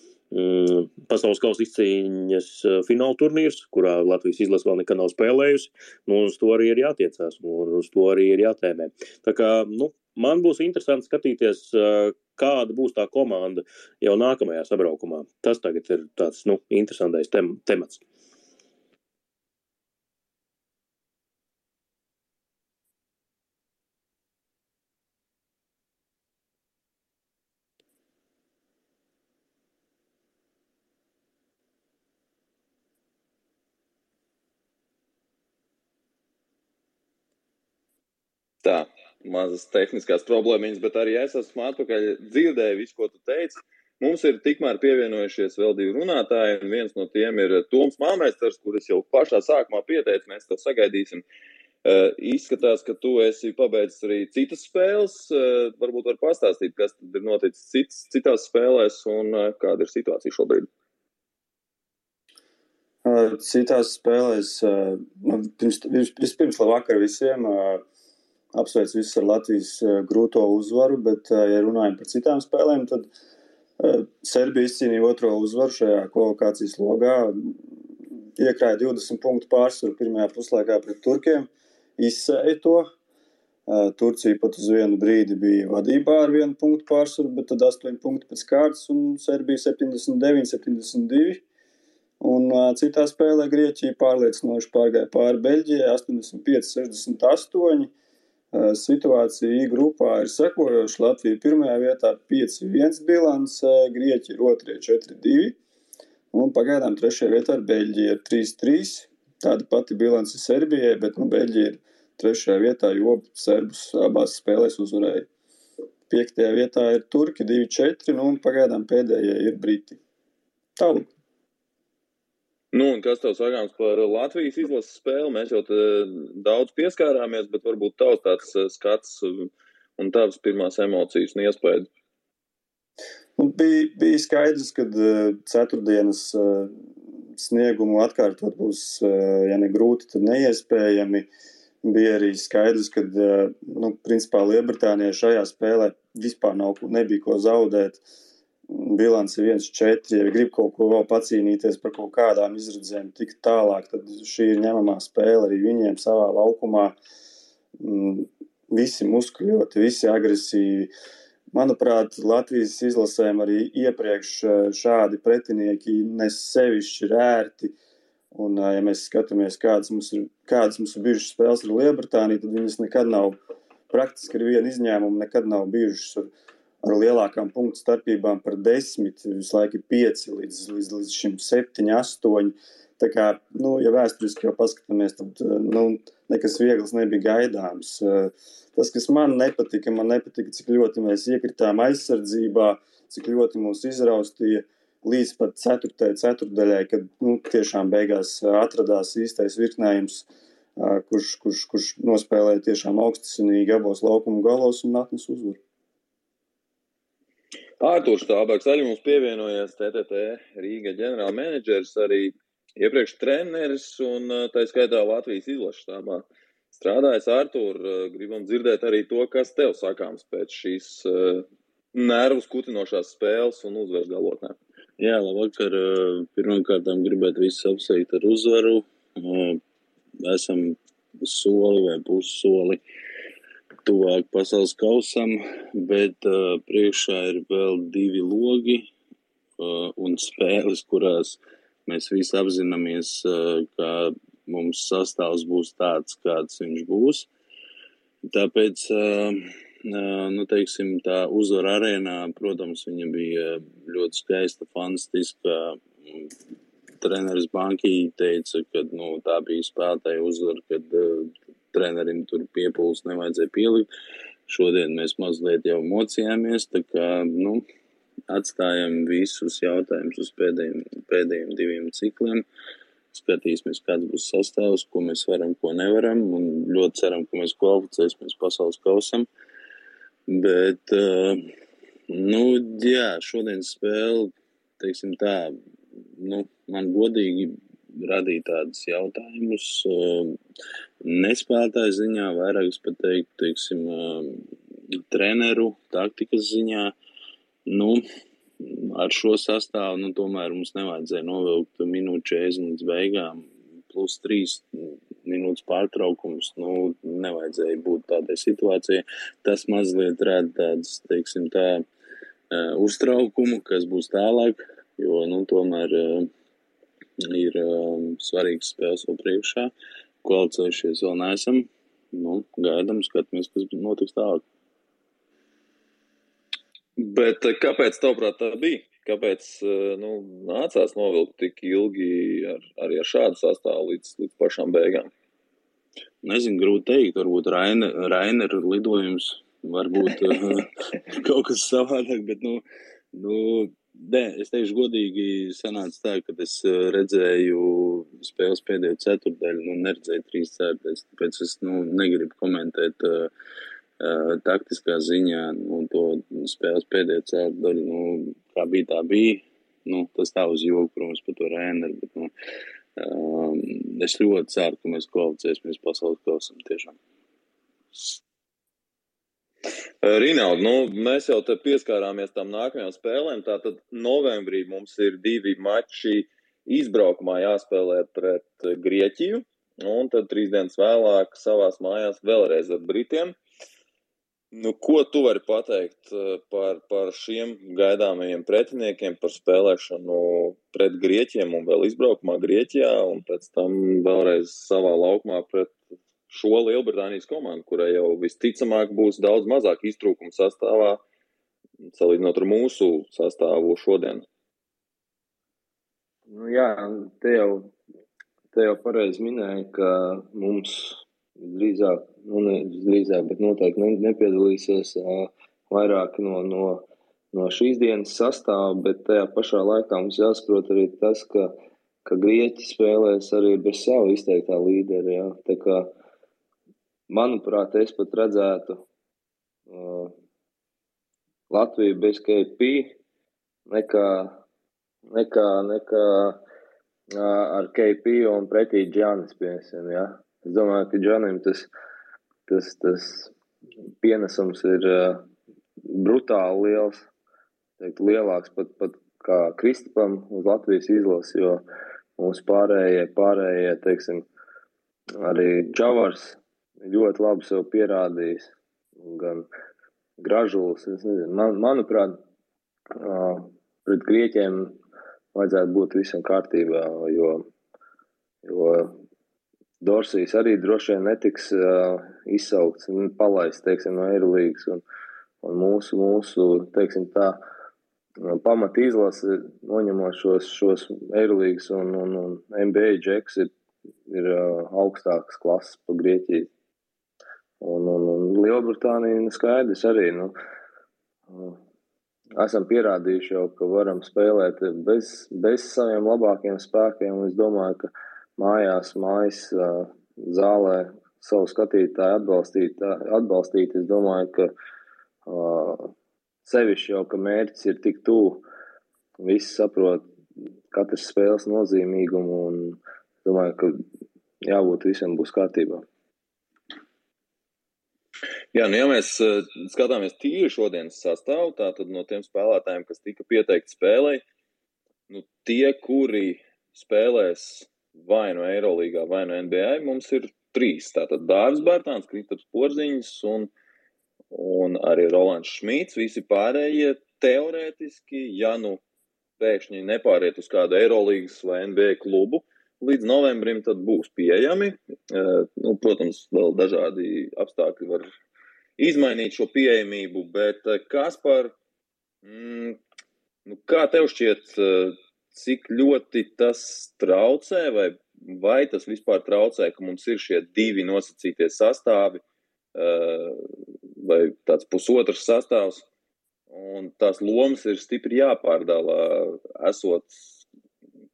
pasaules kausa izcīņas fināla turnīrs, kurā Latvijas izlase vēl nekad nav spēlējusi. Nu, uz to arī ir jātiecās, un uz to arī ir jātēmē. Tā kā, nu, man būs interesanti skatīties, kāda būs tā komanda jau nākamajā sabraukumā. Tas tagad ir tāds, nu, interesantais tem temats. Tā, mazas tehniskās problēmas, bet arī es esmu atpakaļ dzirdēju visu, ko tu teici. Mums ir tikmēr pievienojušies vēl divi runātāji, un viens no tiem ir Toms Māmēsters, kurus jau pašā sākumā pieteicu, mēs tev sagaidīsim. Uh, izskatās, ka tu esi pabeidzis arī citas spēles. Uh, varbūt var pastāstīt, kas tad ir noticis cits, citās spēlēs un uh, kāda ir situācija šobrīd. Citās spēlēs, pirms, vispirms labvakar visiem, apsveic visus ar Latvijas eh, grūto uzvaru, bet, eh, ja runājam par citām spēlēm, tad eh, Serbija izcīnīja otro uzvaru šajā kvalifikācijas logā. Iekrāja 20 punktu pārsvaru pirmajā puslaikā pret Turkiem, izsēja to. Turcija pat uz vienu brīdi bija vadībā ar vienu punktu pārsvaru, bet tad 8 punkti pēc kārtas un Serbija 79, 72. Un uh, citā spēlē Grieķija pārliecinoši pārgāja pāri Beļģijai 85, 68. Situācija I grupā ir sekojoša. Latvija pirmajā vietā 5-1 bilance, Grieķija ir otrajā 4-2 un pagaidām trešajā vietā ir Beļģija ar 3-3. Tāda pati bilance Serbijai, bet nu, Beļģija ir trešajā vietā, jo serbus abās spēlēs uzvarēja. Piektajā vietā ir Turki 2-4 nu, un pagaidām pēdējie ir Briti. Tālāk. Nu, kas tev sakāms par Latvijas izlases spēli? Mēs jau daudz pieskārāmies, bet varbūt tavs tāds eh, skats un tavas pirmās emocijas un iespējas. Nu, bija, bija skaidrs, ka uh, ceturtdienas sniegumu atkārtot būs, ja ne grūti, tad neiespējami. Bija arī skaidrs, ka, nu, Lielbritānijai šajā spēlē vispār nav, nebija ko zaudēt. Uh, bilanci 1-4, ja grib kaut ko vēl pacīnīties par kaut kādām izredzēm, tik tālāk, tad šī ir ņemamā spēle arī viņiem savā laukumā. Mm, visi muskuļoti, visi agresīvi. Manuprāt, Latvijas izlasēm arī iepriekš eh, šādi pretinieki nes sevišķi rērti. Un, eh, ja mēs skatāmies, kādas mums ir, kādas mums ir bijušas spēles ar Lielbritāniju, tad viņas nekad nav, praktiski ar vienu izņēmumu, nekad nav bijušas ar ar lielākām punktu starpībām par desmit, visu laiku pieci līdz, līdz, līdz šim septiņi, astoņi. Tā kā, nu, ja vēsturiski jau paskatāmies, tad nu, nekas viegls nebija gaidāms. Tas, kas man nepatika, man nepatika, cik ļoti mēs iekritām aizsardzībā, cik ļoti mūs izraustīja līdz pat ceturtajai ceturdaļai, kad nu, tiešām beigās atradās īstais virknējums kurš, kurš, kurš nospēlēja tiešām augstasinīgi abos laukumu galos un atnes uzvaru. Ārtūrs Stābaks arī mums pievienojies TTT Rīga ģenerāla menedžers, arī iepriekš treneris un tā skaitā Latvijas izlaša štābā. Strādājis Ārtūr, gribam dzirdēt arī to, kas tev sakāms pēc šīs nervus kutinošās spēles un uzvaras galotnē. Jā, labvakar. Pirmkārt, gribētu visus apsveikt ar uzvaru esam soli vai pussoli tuvāk pasaules kausam, bet uh, priekšā ir vēl divi logi uh, un spēles, kurās mēs visi apzināmies, uh, ka mums sastāvs būs tāds, kāds viņš būs. Tāpēc, nu, teiksim, tā uzvara arēnā, protams, viņa bija ļoti skaista, fantastiska treneris Bankī teica, ka nu, tā bija spēlētāja uzvara, kad trenerim tur piepūles nevajadzēja pielikt. Šodien mēs mazliet jau mocījāmies, tā kā nu, atstājam visus jautājumus uz pēdējiem, pēdējiem diviem cikliem. Skatīsimies, kāds būs sastāvs, ko mēs varam, ko nevaram, un ļoti ceram, ka mēs kvalificēsimies pasaules kausam. Bet, uh, nu, jā, šodienas spēle, teiksim tā, nu, man godīgi radīja tādus jautājumus. Uh, nespēlētāju ziņā, vairāk es pat teiktu, teiksim, uh, treneru taktikas ziņā. Nu, ar šo sastāvu, nu, tomēr mums nevajadzēja novilkt minūtes 40 līdz beigām, plus 3 minūtes pārtraukums. Nu, nevajadzēja būt tādai situācijai. Tas mazliet rada tādas, teiksim, tā, uh, uztraukumu, kas būs tālāk, jo, nu, tomēr uh, ir um, svarīgs spēles vēl priekšā. Kvalificējušies vēl neesam. Nu, gaidām, skatāmies, kas notiks tālāk. Bet eh, kāpēc tavuprāt tā bija? Kāpēc eh, nu, nācās novilkt tik ilgi ar, arī ar šādu sastāvu līdz, līdz pašām beigām? Nezinu, grūti teikt. Varbūt Rainer lidojums, varbūt kaut kas savādāk, bet nu, nu, Nē, es teikšu, godīgi, sanāca tā, ka es eh, redzēju spēles pēdējo ceturdaļu, nu, neredzēju trīs ceturdaļas. Tāpēc es nu, negribu komentēt uh, uh, taktiskā ziņā nu, to spēles pēdējo ceturdaļu. Nu, kā bija, tā bija. Nu, tas tā uz joku, protams, par to. Bet, nu, um, es ļoti ceru, ka mēs kvalificēsimies pasaules kausam tiešām. Rinaldi, nu, mēs jau pieskārāmies tam nākamajām spēlēm. Tātad novembrī mums ir divi mači izbraukumā jāspēlē pret Grieķiju, un tad trīs dienas vēlāk savās mājās vēlreiz ar Britiem. Nu, ko tu vari pateikt par, par šiem gaidāmajiem pretiniekiem, par spēlēšanu pret Grieķiem un vēl izbraukumā Grieķijā, un pēc tam vēlreiz savā laukumā pret šo Lielbritānijas komandu, kurai jau visticamāk būs daudz mazāk iztrūkumu sastāvā, salīdzinot ar mūsu sastāvu šodien. Nu, jā, te jau, te jau pareizi minēja, ka mums drīzāk, nu, ne drīzāk, bet noteikti ne, nepiedalīsies uh, vairāki no, no, no šīs dienas sastāvā, bet tajā pašā laikā mums jāsaprot arī tas, ka, ka Grieķi spēlēs arī bez savu izteiktā līderi. Jā. Tā kā uh, manuprāt, es pat redzētu uh, Latviju bez KP nekā, nekā, nekā uh, ar KP un pretī Džanis, piemēram, ja? Es domāju, ka Džanim tas, tas, tas pienesums ir uh, brutāli liels, teikt, lielāks pat, pat kā Kristupam uz Latvijas izlasi, jo mūsu pārējie, pārējie, teiksim, arī Džavars ļoti labi sev pierādījis. Gan gražulis, man, manuprāt, pret grieķiem vajadzētu būt visam kārtībā, jo, jo Dorsijas arī droši vien netiks izsaukts un palaists, teiksim, no Eirolīgas. Un, un mūsu, mūsu, teiksim tā, pamat izlase, noņemot šos, šos Eirolīgas un, un, un NBA džeks, ir, ir augstākas klases pa Grieķiju. Un, un, un Lielbritānija skaidrs arī. Nu, esam pierādījuši jau, ka varam spēlēt bez, bez saviem labākiem spēkiem. Es domāju, ka mājās, mājas zālē savu skatītāju atbalstīt, atbalstīt. Es domāju, ka uh, sevišķi jau, ka mērķis ir tik tuvu, visi saprot katras spēles nozīmīgumu un domāju, ka jābūt visam būs kārtībā. Jā, nu, ja mēs uh, skatāmies tīri šodienas sastāvā, tad no tiem spēlētājiem, kas tika pieteikti spēlei, nu, tie, kuri spēlēs vai no Eirolandā, vai no NBA, mums ir trīs. Tātad Dārvis Bērtāns, Kristaps Porziņš un, un arī Rolands Šmīts. Visi pārējie teorētiski, ja nu pēkšņi nepāriet uz kādu Eirolandas vai NBA klubu, līdz novembrim būs pieejami. Uh, nu, protams, vēl dažādi apstākļi var izmainīt šo pieejamību, bet uh, kas par, mm, nu, kā tev šķiet, uh, cik ļoti tas traucē vai vai tas vispār traucē, ka mums ir šie divi nosacītie sastāvi, vai tāds pusotrs sastāvs, un tās lomas ir stipri jāpārdala, esot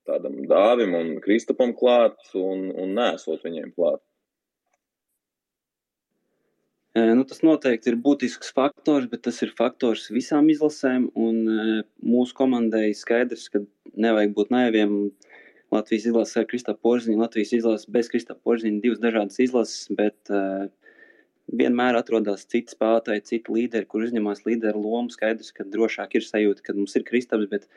tādam dāvim un Kristapam klāt, un, un nesot viņiem klāt. Nu, tas noteikti ir būtisks faktors, bet tas ir faktors visām izlasēm. Mūsu komandai skaidrs, ka nevajag būt naiviem. Latvijas izlase ar Kristofru Porziņu, Latvijas izlase bez Kristofra Porziņa, divas dažādas izlases, bet uh, vienmēr atrodas citi spēlētāji, citi līderi, kur uzņemās līderu lomu. Skaidrs, ka drošāk ir sajūta, ka mums ir Kristaps, bet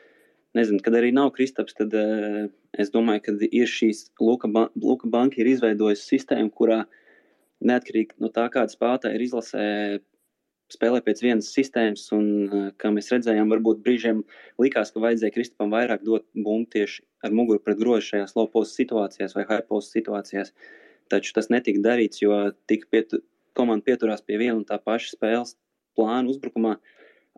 nezinu, kad arī nav Kristaps, tad uh, es domāju, ka ir šīs Luka, ba Luka banka ir izveidojusi sistēmu, kurā neatkarīgi no tā, kāda spēlētāja ir izlasē, spēlē pēc vienas sistēmas, un, eh, kā mēs redzējām, varbūt brīžiem likās, ka vajadzēja Kristupam vairāk dot bumbu tieši ar muguru pret grozu šajās low post situācijās vai high post situācijās. Taču tas netika darīts, jo tika pietu, komanda pieturās pie viena un tā paša spēles plāna uzbrukumā,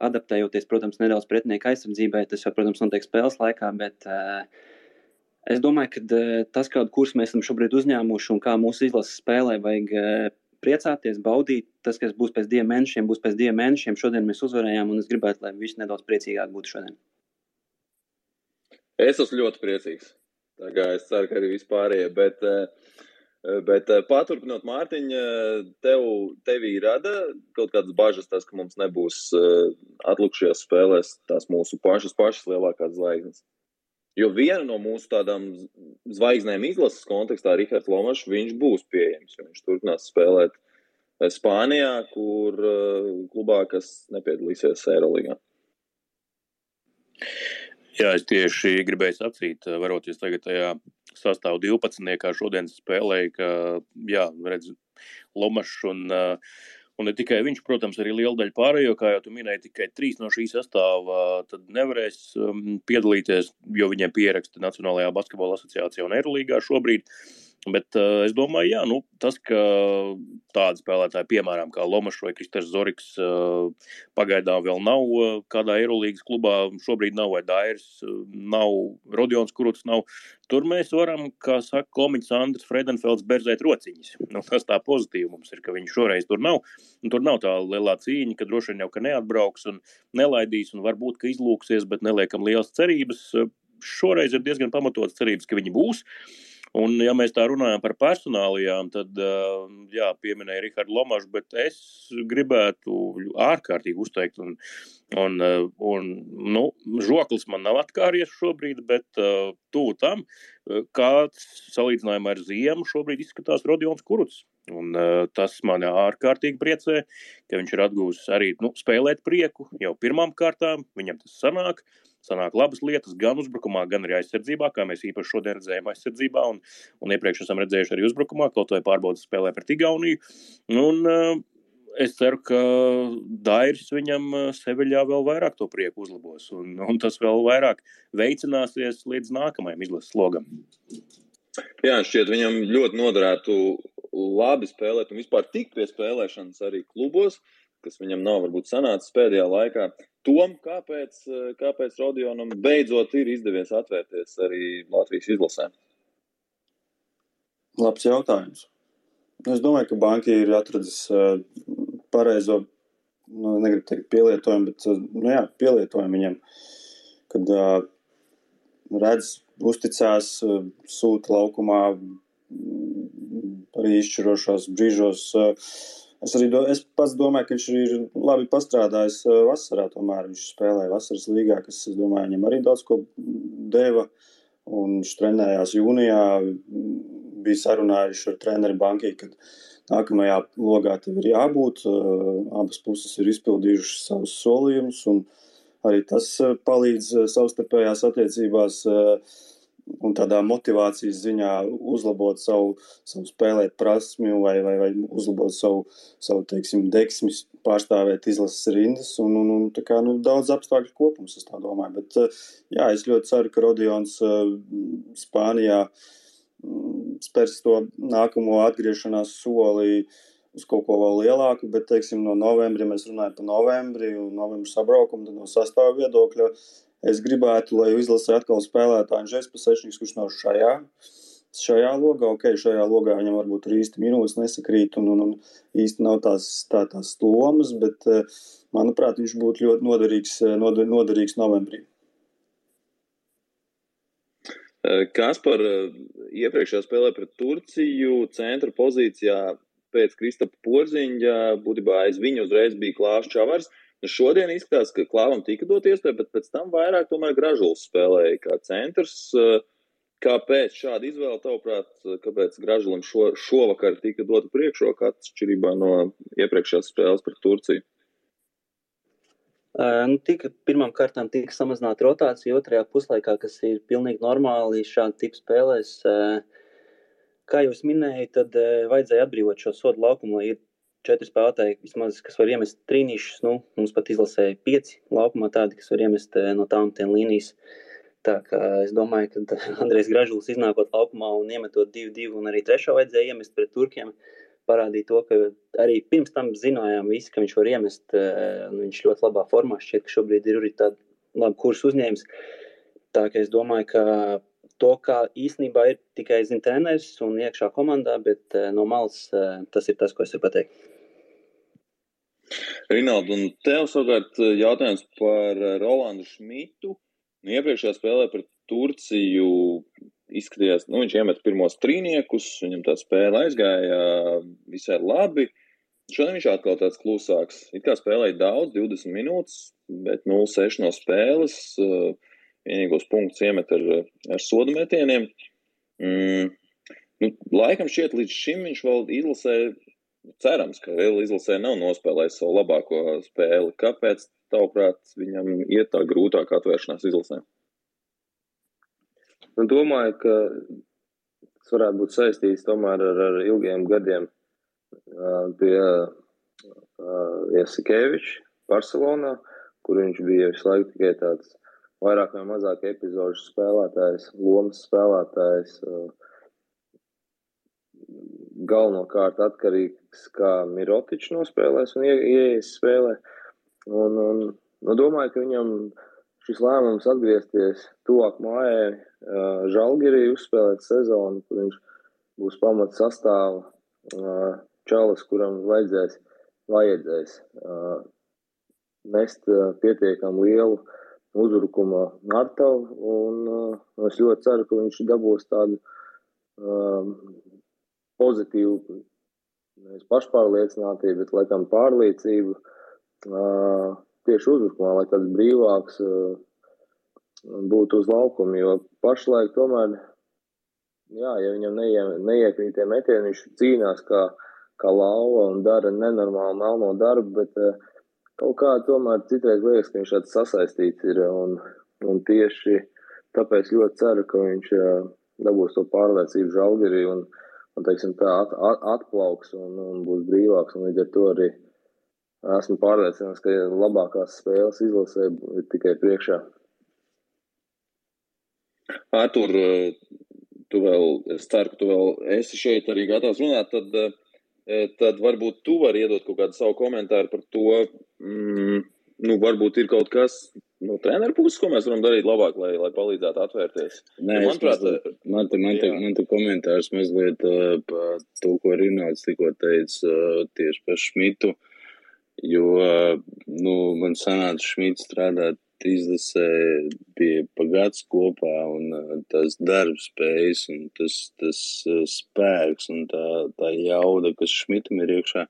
adaptējoties, protams, nedaudz pretinieka aizsardzībai. Tas jau, protams, notiek spēles laikā, bet uh, es domāju, ka uh, tas, kādu kursu mēs esam šobrīd uzņēmuši un kā mūsu izlases spēlē, vajag uh, priecāties, baudīt. Tas, kas būs pēc diviem mēnešiem, būs pēc diviem mēnešiem. Šodien mēs uzvarējām, un es gribētu, lai visi nedaudz priecīgāk būtu šodien. Es esmu ļoti priecīgs. Es ceru, ka arī vispārējie. Bet, eh, bet eh, paturpinot, Mārtiņa, tev, tevī rada kaut kādas bažas, tas, ka mums nebūs eh, atlikušajās spēlēs tās mūsu pašas, pašas lielākās zvaigznes. Jo viena no mūsu tādām zvaigznēm izlases kontekstā, Rihards Lomačs, viņš būs pieejams. Viņš turpinās spēlēt eh, Spānijā, kur uh, klubā, kas nepiedalīsies Eirolandā. Jā, es tieši gribēju sacīt, eh, varoties tagad tajā sastāvā 12. kā šodien spēlēja, ka, jā, redz, Lomačs un uh, Un ne tikai viņš, protams, arī liela daļa pārējo, kā jau tu minēji, tikai trīs no šī sastāvā nevarēs um, piedalīties, jo viņiem pieraksta Nacionālajā basketbola asociācijā un Eirolīgā šobrīd. Bet uh, es domāju, jā, nu, tas, ka tādi spēlētāji, piemēram, Lomačs vai Kristers Zorigs, uh, pagaidām vēl nav uh, kādā Eirolandes klubā, šobrīd nav vai Dairis, uh, nav Rodions Kruts, nav. Tur mēs varam, kā saka komiķis Andris Fredenfelds, berzēt rociņas. Nu, tas tā pozitīvi mums ir, ka viņš šoreiz tur nav. Tur nav tā lielā cīņa, ka droši vien jau ka neatbrauks un nelaidīs un varbūt, ka izlūksies, bet neliekam lielas cerības. Šoreiz ir diezgan pamatots cerības, ka viņi būs. Uh, Un, ja mēs tā runājam par personālijām, tad, jā, pieminēja Rihardu Lomašu, bet es gribētu ārkārtīgi uzteikt, un, un, un nu, žoklis man nav atkāries šobrīd, bet tuvu tam, kāds salīdzinājumā ar ziemu šobrīd izskatās Rodions Kuruts. Un, uh, tas man ārkārtīgi priecē, ka viņš ir atgūsis arī nu, spēlēt prieku jau pirmām kārtām. Viņam tas sanāk. Sanāk labas lietas gan uzbrukumā, gan arī aizsardzībā, kā mēs īpaši šodien redzējām aizsardzībā, un, un iepriekš esam redzējuši arī uzbrukumā, kaut vai pārbaudas spēlē pret Igauniju. Un, uh, es ceru, ka Dairis viņam Seviļā vēl vairāk to prieku uzlabos, un, un tas vēl vairāk veicināsies līdz nākamajam izlases logam. Jā, šķiet, viņam ļoti noderētu labi spēlēt un vispār tikt pie spēlēšanas arī klubos, kas viņam nav varbūt sanācis pēdējā laikā. Tom, kāpēc, kāpēc Rodionam beidzot ir izdevies atvērties arī Latvijas izlasē? Labs jautājums. Es domāju, ka banka ir atradis pareizo, nu, negribu teikt pielietojumu, bet nu, jā, pielietojumu viņam, kad uh, redz, uzticās, sūta laukumā arī izšķirošos brīžos. Es arī do, es pats domāju, ka viņš ir labi pastrādājis vasarā. Tomēr viņš spēlēja vasaras līgā, kas, es domāju, viņam arī daudz ko deva. Un viņš trenējās jūnijā, bija sarunājuši ar treneru Banki, ka nākamajā logā tev ir jābūt. Abas puses ir izpildījušas savus solījumus, un arī tas palīdz savstarpējās attiecībās un tādā motivācijas ziņā uzlabot savu, savu spēlēt prasmi vai, vai, vai uzlabot savu, savu teiksim, deksmi, pārstāvēt izlases rindas. Un, un, un, kā, nu, daudz apstākļu kopums, es tā domāju. Bet, jā, es ļoti ceru, ka Rodions Spānijā spērs to nākamo atgriešanās soli uz kaut ko vēl lielāku, bet, teiksim, no novembra, ja mēs runājam par novembri un novembra sabraukumu, tad no sastāvu viedokļa es gribētu, lai izlasē atkal spēlētu Anžēs Pasečniks, kurš nav šajā, šajā logā, ok, šajā logā viņam varbūt ir īsti minūtes nesakrīt un, un, un īsti nav tās, tā, tās lomas, bet, manuprāt, viņš būtu ļoti noderīgs, noder, noderīgs novembrī. Kas par iepriekšējā spēlē pret Turciju centra pozīcijā pēc Kristapa Porziņa, būtībā aiz viņu uzreiz bija Klāsts Čavars. Nu, šodien izskatās, ka Klāvam tika dot iespēja, bet pēc tam vairāk tomēr Gražuls spēlēja kā centrs. Kāpēc šāda izvēle, tavuprāt, kāpēc Gražulim šo, šovakar tika dota priekšroka atšķirībā no iepriekšējās spēles pret Turciju? Uh, nu, tika, pirmām kārtām tika samazināta rotācija otrajā puslaikā, kas ir pilnīgi normāli šādi tipu spēlēs. Kā jau minēju, tad vajadzēja atbrīvot šo sodu laukumu, lai četri spēlētāji, vismaz, kas var iemest trīnīšus. Nu, mums pat izlasēja pieci laukumā tādi, kas var iemest uh, no tām līnijas. Tā kā es domāju, ka Andrejs Gražulis iznākot laukumā un iemetot divu, divu un arī trešo vajadzēja iemest pret turkiem. Parādīja to, ka arī pirms tam zinājām, visi, ka viņš var iemest. Eh, nu, viņš ļoti labā formā šķiet, ka šobrīd ir arī tāds labs kurs uzņēmis. Tā kā es domāju, ka to, kā īstenībā ir tikai zina treneris un iekšā komandā, bet eh, no malas eh, tas ir tas, ko es varu pateikt. Rinaldi, un tev savukārt jautājums par Rolandu Šmitu. Nu, iepriekšējā spēlē pret Turciju izskatījās, nu, viņš iemet pirmos trīniekus, viņam tā spēle aizgāja visai labi. Šodien viņš atkal tāds klusāks. It kā spēlēja daudz, 20 minūtes, bet 0-6 no spēles. Vienīgos punktus iemet ar, ar sodu metieniem. Mm. Nu, laikam šķiet, līdz šim viņš vēl izlasē, cerams, ka vēl izlasē nav nospēlējis savu labāko spēli. Kāpēc, tavuprāt, viņam iet tā grūtāk atvēršanās izlasē? Nu, domāju, ka tas varētu būt saistīts tomēr ar, ar ilgiem gadiem pie Jasikeviča Barcelonā, kur viņš bija visu laiku tikai tāds vairāk vai mazāk epizodu spēlētājs, lomas spēlētājs. Galvenokārt atkarīgs kā Mirotičs nospēlēs un ieies spēlē. Un, un, nu, domāju, ka viņam šis lēmums atgriezties tuvāk mājai Žalgirī uzspēlēt sezonu, kur viņš būs pamats sastāvā čalis, kuram vajadzēs, vajadzēs nest pietiekami lielu uzbrukumu Martavu, un es ļoti ceru, ka viņš dabūs tādu pozitīvu, nevis pašpārliecinātību, bet laikam pārliecību uh, tieši uzbrukumā, lai tāds brīvāks uh, būtu uz laukuma. Jo pašlaik tomēr, jā, ja viņam neie, neiekrīt tie metieni, viņš cīnās kā, kā lauva un dara nenormālu melno darbu, bet uh, kaut kā tomēr citreiz liekas, ka viņš tāds sasaistīts ir. Un, un tieši tāpēc ļoti ceru, ka viņš uh, dabūs to pārliecību žalgirī un, un teiksim, tā at, at, atplauks un, un būs brīvāks. Un līdz ar to arī esmu pārliecināts, ka labākās spēles izlasē ir tikai priekšā. Artur, tu vēl, es ceru, ka tu vēl esi šeit arī gatavs runāt, tad, tad varbūt tu vari iedot kaut kādu savu komentāru par to, mm, nu, varbūt ir kaut kas no treneru puses, ko mēs varam darīt labāk, lai, lai palīdzētu atvērties. Nē, ja, manuprāt, mazliet, man te, man te, man te komentārs mazliet uh, par to, ko Rināts tikko teica uh, tieši par Šmitu. jo nu, man sanāca Šmits strādāt izlasē bija pagāds kopā, un tas darbs spējas, un tas, tas spēks, un tā, tā jauda, kas Šmitam ir iekšā.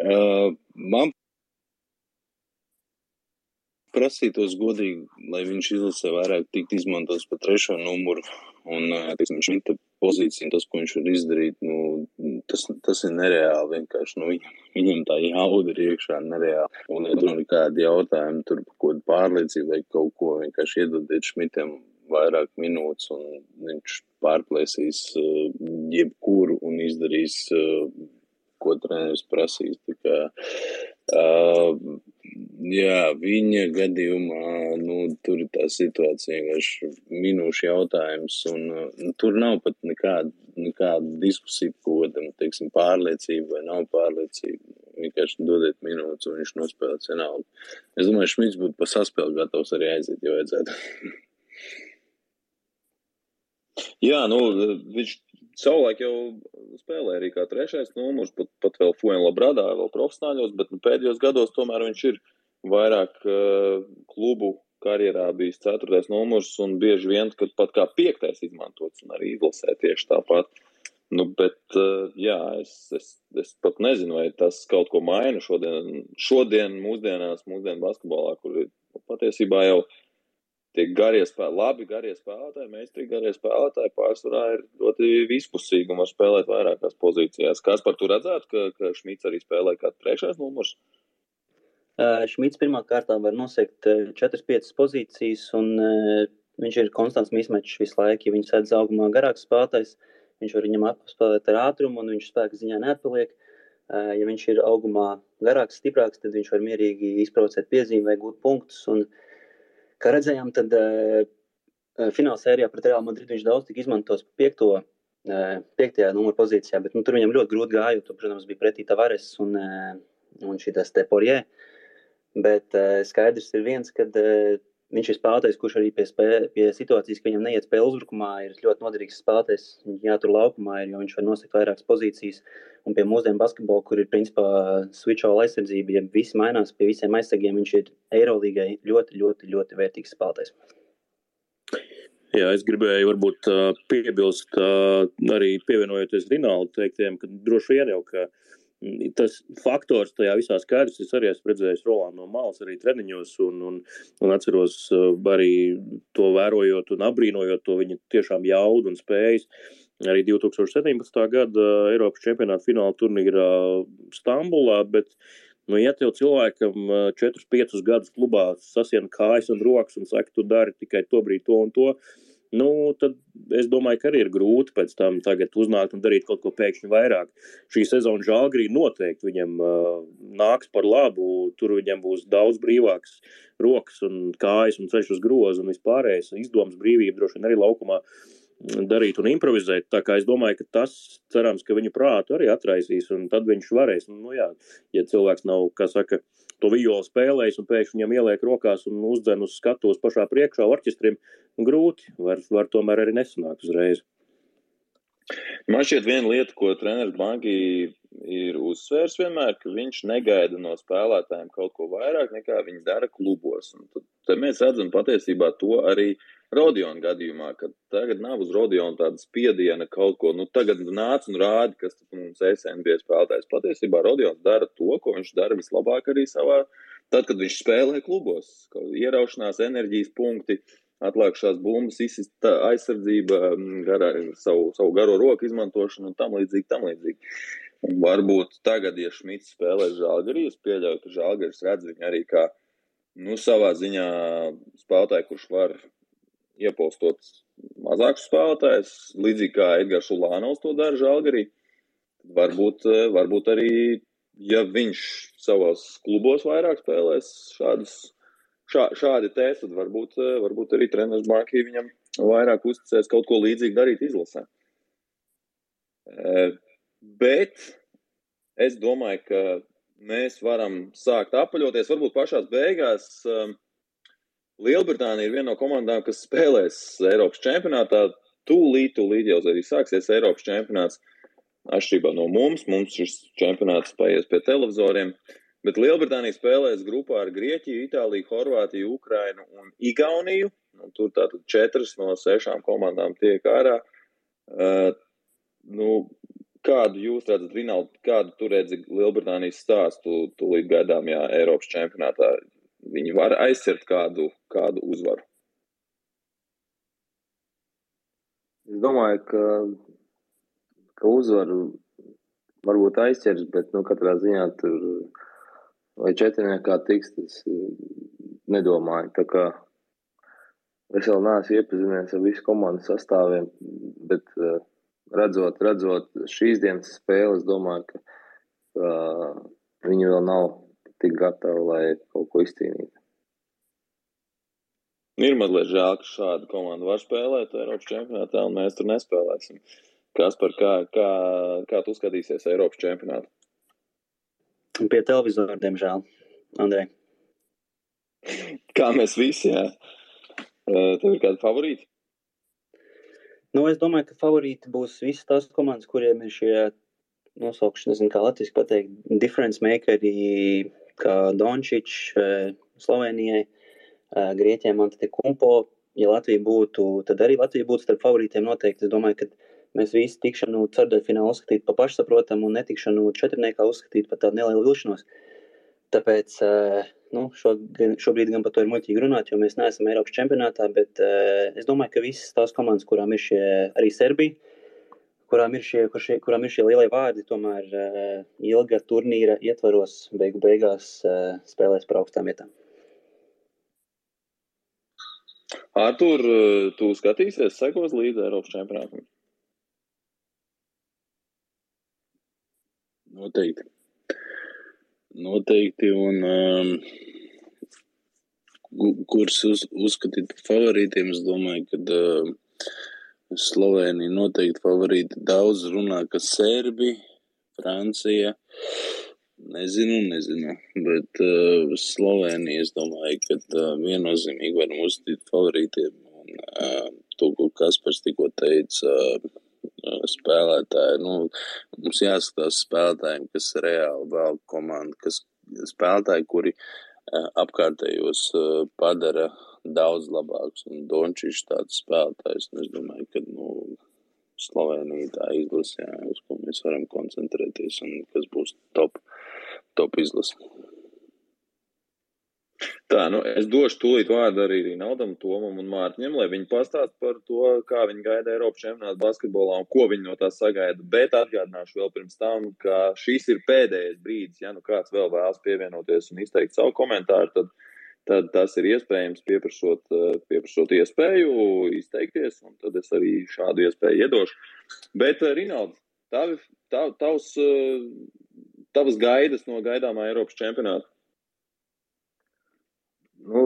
Man prasītos godīgi, lai viņš izlasē vairāk tikt izmantots pa trešo numuru, un, teiksim, Šmita pozīcija, tas, ko viņš var izdarīt, nu, tas, tas ir nereāli. Vienkārši nu, viņam, viņam tā jauda ir iekšā nereāli. Un, ja tur ir kādi jautājumi, tur kaut kādu pārliecību vai kaut ko, vienkārši iedodiet Šmitam vairāk minūtes, un viņš pārplēsīs uh, jebkuru un izdarīs, uh, ko treneris prasīs. Tā kā, uh, Jā, viņa gadījumā nu, tur ir tā situācija vienkārši minūšu jautājums, un nu, tur nav pat nekāda, nekāda diskusija par kaut kādam, teiksim, pārliecību vai nav pārliecību. Vienkārši dodiet minūtes, un viņš nospēlēs vienalga. Es domāju, Šmits būtu pa saspēli gatavs arī aiziet, jo vajadzētu. Jā, nu, viņš savulaik jau spēlēja arī kā trešais numurs, pat, pat vēl Fuenlabradā, vēl profesionāļos, bet nu, pēdējos gados tomēr viņš ir vairāk uh, klubu karjerā bijis ceturtais numurs un bieži vien, kad pat kā piektais izmantots un arī izlasē tieši tāpat. Nu, bet, uh, jā, es, es, es pat nezinu, vai tas kaut ko maina šodien, šodien mūsdienās, mūsdienu basketbolā, kur ir patiesībā jau uh, tie garie spēlētāji, labi garie spēlētāji, meistari garie spēlētāji pārsvarā ir ļoti vispusīgi un var spēlēt vairākās pozīcijās. Kas par to redzētu, ka, ka Šmits arī spēlē kā trešais numurs? Šmits pirmā kārtā var nosegt 4-5 pozīcijas, un viņš ir konstants mismečs visu laiku. Ja viņš sēdz augumā garāks spēlētājs, viņš var viņam apspēlēt ar ātrumu, un viņš spēka ziņā neatpaliek. Ja viņš ir augumā garāks, stiprāks, tad viņš var mierīgi izprovocēt piezīmi vai gūt punktus. Un, uh, Kā redzējām, tad uh, fināla sērijā pret Real Madrid viņš daudz tika izmantots piekto, uh, piektajā numura pozīcijā, bet nu, tur viņam ļoti grūti gāja, jo, tur, protams, bija pretī Tavares un, uh, un šī tas te Porjē. Bet uh, skaidrs ir viens, ka uh, viņš ir spēlētājs, kurš arī pie, spē, pie situācijas, ka viņam neiet spēle uzbrukumā, ir ļoti noderīgs spēlētājs. Jātur laukumā, ir, jo viņš var nosakt vairākas pozīcijas. Un pie mūsdienu basketbola, kur ir principā switch-all aizsardzība, ja visi mainās pie visiem aizsargiem, viņš ir Eirolīgai ļoti, ļoti, ļoti vērtīgs spēlētājs. Jā, es gribēju varbūt piebilst, arī pievienojoties Rinalda teiktiem, ka droši vien jau, ka tas faktors tajā visā skaidrs. Es arī esmu redzējis Rolandu no malas, arī treniņos, un, un, un atceros uh, arī to vērojot un apbrīnojot to viņa tiešām jaudu un spējas. Arī 2017. gada Eiropas čempionāta fināla turnīrā Stambulā, bet, nu, ja tev cilvēkam 4-5 uh, gadus klubā sasien kājas un rokas un saka, tu dari tikai to brīdi to un to, uh, nu, tad es domāju, ka arī ir grūti pēc tam uznākt un darīt kaut ko pēkšņi vairāk. Šī sezona žāgrī noteikti viņam uh, nāks par labu. Tur viņam būs daudz brīvāks rokas un kājas un ceļš uz grozu un vispārējais izdomas brīvība droši vien arī laukumā. Darīt un improvizēt. Tā kā es domāju, ka tas, cerams, ka viņu prātu arī atraisīs, un tad viņš varēs. Nu, jā, ja cilvēks nav, kā saka, uh, to violi spēlējis un pēkšņi viņam ieliek rokās un uzdzen uz skatuves pašā priekšā orķestrim, grūti, var, var tomēr arī nesanākt uzreiz. Man šķiet, viena lieta, ko treneris Banki ir uzsvērs vienmēr, ka viņš negaida no spēlētājiem kaut ko vairāk nekā viņi dara klubos. Un tad mēs redzam patiesībā to arī Rodiona gadījumā, ka tagad nav uz Rodiona tāda spiediena kaut ko, nu tagad nāc un rādi, kas mums SNB spēlētājs. Patiesībā Rodions dara to, ko viņš dara vislabāk arī savā, tad, kad viņš spēlē klubos, ieraušanās enerģijas punkti atlēkšās bumbas, izsista aizsardzība, mm, garā, savu, savu garo roku izmantošanu un tam līdzīgi, tam līdzīgi. Un varbūt tagad, ja Šmits spēlē Žalgarī, es pieļauju, ka Žalgaris redz viņu arī kā, nu, savā ziņā spēlētāju, kurš var iepolstot mazākus spēlētājus, līdzīgi kā Edgars Ulānovs to dara Žalgarī. Varbūt, varbūt arī, ja viņš savos klubos vairāk spēlēs šādus šā, šādi te, tad varbūt, eh, varbūt arī treneris Markī viņam vairāk uzticēs kaut ko līdzīgu darīt izlasē. Eh, bet es domāju, ka mēs varam sākt apaļoties. Varbūt pašās beigās eh, Lielbritānija ir viena no komandām, kas spēlēs Eiropas čempionātā. Tūlīt, tūlīt jau arī sāksies Eiropas čempionāts. Atšķirībā no mums, mums šis čempionāts paies pie televizoriem. Bet Lielbritānija spēlēs grupā ar Grieķiju, Itāliju, Horvātiju, Ukrainu un Igauniju. Un tur tātad četras no sešām komandām tiek ārā. Uh, nu, kādu jūs redzat, Rinaldi, kādu tu redzi Lielbritānijas stāstu tūlīt gaidāmajā Eiropas čempionātā? Viņi var aizcert kādu, kādu uzvaru. Es domāju, ka, ka uzvaru varbūt aizķers, bet nu, katrā ziņā tur vai četrniekā tiks, tas nedomāju. Tā kā es vēl neesmu iepazinies ar visu komandas sastāviem, bet redzot, redzot šīs dienas spēli, es domāju, ka, ka viņi vēl nav tik gatavi, lai kaut ko izcīnītu. Ir mazliet žēl, ka šāda komanda var spēlēt Eiropas čempionātā, un mēs tur nespēlēsim. Kas par kā, kā, kā tu skatīsies Eiropas čempionātā? Pie televizora, diemžēl, Andrej. Kā mēs visi, jā. Tev ir kādi favorīti? Nu, es domāju, ka favorīti būs visas tās komandas, kuriem ir šie nosaukšana, nezinu, kā latviski pateikt, difference makeri, kā Dončič, Slovenijai, Grieķiem, Antetokumpo. Ja Latvija būtu, tad arī Latvija būtu starp favorītiem noteikti. Es domāju, ka mēs visi tikšanu ceturdaļfinālā uzskatītu par pašsaprotamu un netikšanu četrniekā uzskatītu par tādu nelielu vilšanos. Tāpēc nu, šobrīd, šobrīd gan par to ir muļķīgi runāt, jo mēs neesam Eiropas čempionātā, bet es domāju, ka visas tās komandas, kurām ir šie arī Serbija, kurām ir šie, kur šie, kurām ir šie lielie vārdi, tomēr ilga turnīra ietvaros beigu beigās spēlēs par augstām vietām. Artur, tu skatīsies, sekos līdzi Eiropas čempionātam? Noteikti. Noteikti. Un, um, kurus uz, uzskatīt par favorītiem, es domāju, ka uh, Slovenija noteikti favorīti. Daudz runā, ka Serbi, Francija. Nezinu, nezinu, bet uh, Slovenija, es domāju, ka uh, viennozīmīgi varam uzstīt favorītiem. Un, uh, to, ko Kaspars tikko teica, uh, spēlētāji. Nu, mums jāskatās spēlētājiem, kas reāli vēl komanda, kas spēlētāji, kuri apkārtējos padara daudz labāks. Un Dončīšs tāds spēlētājs, es domāju, ka, nu, Slovenija tā izlase, jā, uz ko mēs varam koncentrēties un kas būs top, top izlase. Tā, nu, es došu tūlīt vārdu arī Rinaldam, Tomam un Mārtiņam, lai viņi pastāst par to, kā viņi gaida Eiropas čempionātu basketbolā un ko viņi no tā sagaida. Bet atgādināšu vēl pirms tam, ka šis ir pēdējais brīdis, ja nu kāds vēl vēlas pievienoties un izteikt savu komentāru, tad, tad tas ir iespējams pieprasot, pieprasot iespēju izteikties, un tad es arī šādu iespēju iedošu. Bet, Rinalds, tavi, tav, tavs, tavas gaidas no gaidāmā Eiropas čempionāta? Nu,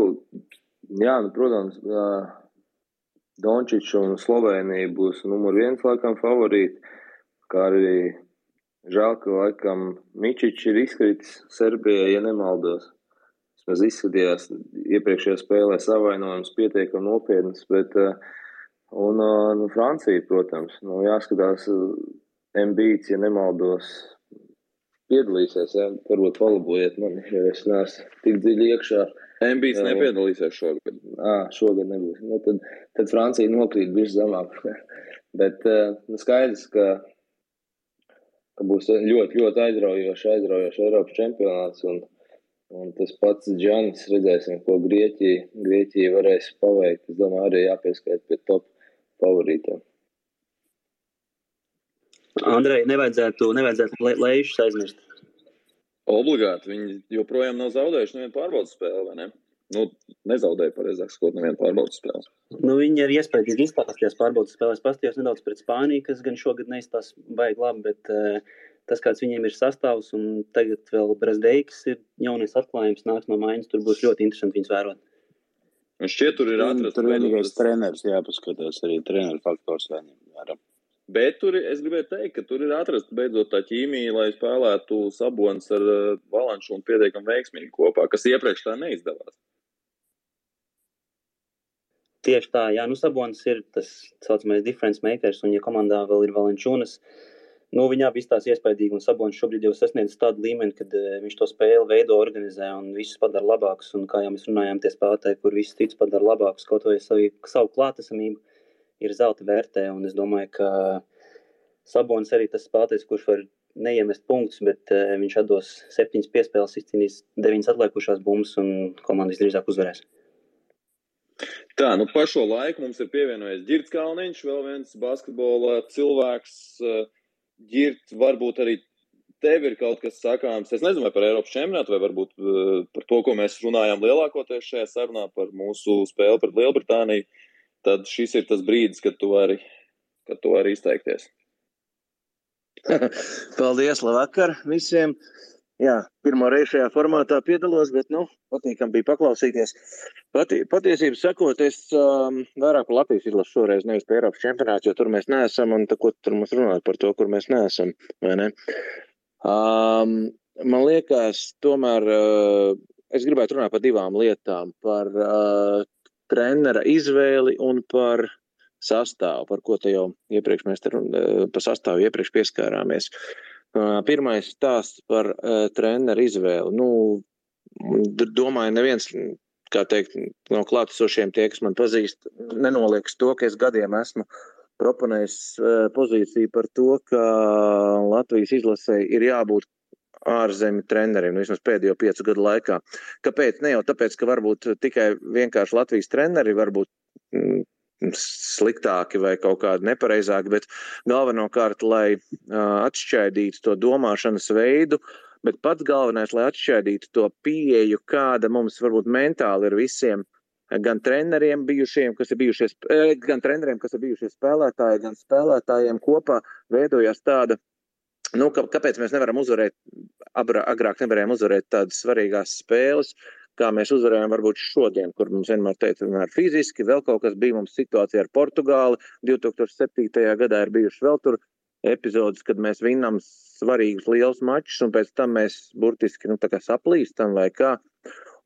jā, nu, protams, Dončičs un Slovenija būs numur viens laikam favorīti, kā arī žēl, ka laikam Mičičs ir izkritis Serbijai, ja nemaldos. Vismaz izskatījās iepriekšējā spēlē savainojums pietiekami nopietnas, bet un nu, Francija, protams, nu, jāskatās Mbīts, ja nemaldos, piedalīsies, ja? varbūt palabojiet mani, jo es neesmu tik dziļi iekšā. MBS nepiedalīsies šogad. À, šogad nebūs. Nu, tad, tad Francija nokrīt bišķi zemāk. Bet nu, skaidrs, ka, ka būs ļoti, ļoti aizraujoši, aizraujoši Eiropas čempionāts. Un, un tas pats Džanis, redzēsim, ko Grieķija, Grieķija varēs paveikt. Es domāju, arī jāpieskait pie top favorītiem. Andrei, nevajadzētu, nevajadzētu lēšus aizmirst. Obligāti. Viņi joprojām nav zaudējuši nevienu pārbaudas spēli, vai ne? Nu, nezaudēja, pareizāk sakot, nevienu pārbaudas spēli. Nu, viņi ir iespējams izstāstījās pārbaudas spēlēs. Pastījos nedaudz pret Spāniju, kas gan šogad neizstās baigi labi, bet uh, tas, kāds viņiem ir sastāvs, un tagad vēl Brazdeiks ir jaunais atklājums, nāks no mājas, tur būs ļoti interesanti viņus vērot. Un šķiet, tur ir atrasts. Tur vienīgais treneris jāpaskatās, arī treneru faktors varam. Bet tur es gribēju teikt, ka tur ir atrasta beidzot tā ķīmija, lai spēlētu Sabons ar uh, Valanšu un pietiekami veiksmīgi kopā, kas iepriekš tā neizdevās. Tieši tā, jā, nu Sabons ir tas saucamais difference makers, un ja komandā vēl ir Valančūnas, Nu, abi izstāsta iespaidīgi, un Sabonis šobrīd jau sasniedz tādu līmeni, kad uh, viņš to spēli veido, organizē un visus padara labākus. Un, kā jau mēs runājām, tie spēlētāji, kur visus cits padara labākus, kaut vai savu, savu klātesamību, ir zelta vērtē. Un es domāju, ka Sabonis arī tas spēlētājs, kurš var neiemest punktus, bet uh, viņš atdos septiņas piespēles, izcīnīs deviņas atlikušās bumbas un komandas drīzāk uzvarēs. Tā, nu pa šo laiku mums ir pievienojies Girts Kalniņš, vēl viens basketbola cilvēks. Uh, Girt, varbūt arī tev ir kaut kas sakāms. Es nezinu, vai par Eiropas čempionātu, vai varbūt uh, par to, ko mēs runājām lielākoties šajā sarunā par mūsu spēli pret Lielbritāniju. Tad šis ir tas brīdis, kad tu vari, kad tu vari izteikties. Paldies, labvakar visiem! Jā, pirmo reizi šajā formātā piedalos, bet, nu, patīkam bija paklausīties. Pati, patiesību sakot, es um, vairāk par Latvijas izlasu šoreiz, nevis par Eiropas čempionātu, jo tur mēs neesam, un tā, ko tur mums runāt par to, kur mēs neesam, ne? Um, man liekas, tomēr uh, es gribētu runāt par divām lietām, par uh, trenera izvēli un par sastāvu, par ko te jau iepriekš mēs te run, uh, par sastāvu iepriekš pieskārāmies. Uh, Pirmais stāsts par treneru izvēli. Nu, domāju, neviens, kā teikt, no klātesošiem tie, kas man pazīst, nenolieks to, ka es gadiem esmu proponējis pozīciju par to, ka Latvijas izlasē ir jābūt ārzemju treneriem, nu, vismaz pēdējo piecu gadu laikā. Kāpēc? Ne jau tāpēc, ka varbūt tikai vienkārši Latvijas treneri varbūt sliktāki vai kaut kādi nepareizāki, bet galvenokārt, lai uh, atšķaidītu to domāšanas veidu, bet pats galvenais, lai atšķaidītu to pieeju, kāda mums varbūt mentāli ir visiem, gan treneriem bijušiem, kas ir bijušies, gan treneriem, kas ir bijušie spēlētāji, gan spēlētājiem kopā veidojās tāda, nu, kāpēc mēs nevaram uzvarēt, agrāk nevarējām uzvarēt tādas svarīgās spēles, uh, kā mēs uzvarējām varbūt šodien, kur mums vienmēr teica, vienmēr fiziski, vēl kaut kas bija mums situācija ar Portugāli. 2007. gadā ir bijuši vēl tur epizodes, kad mēs vinnam svarīgus liels mačus, un pēc tam mēs burtiski nu, saplīstam vai kā.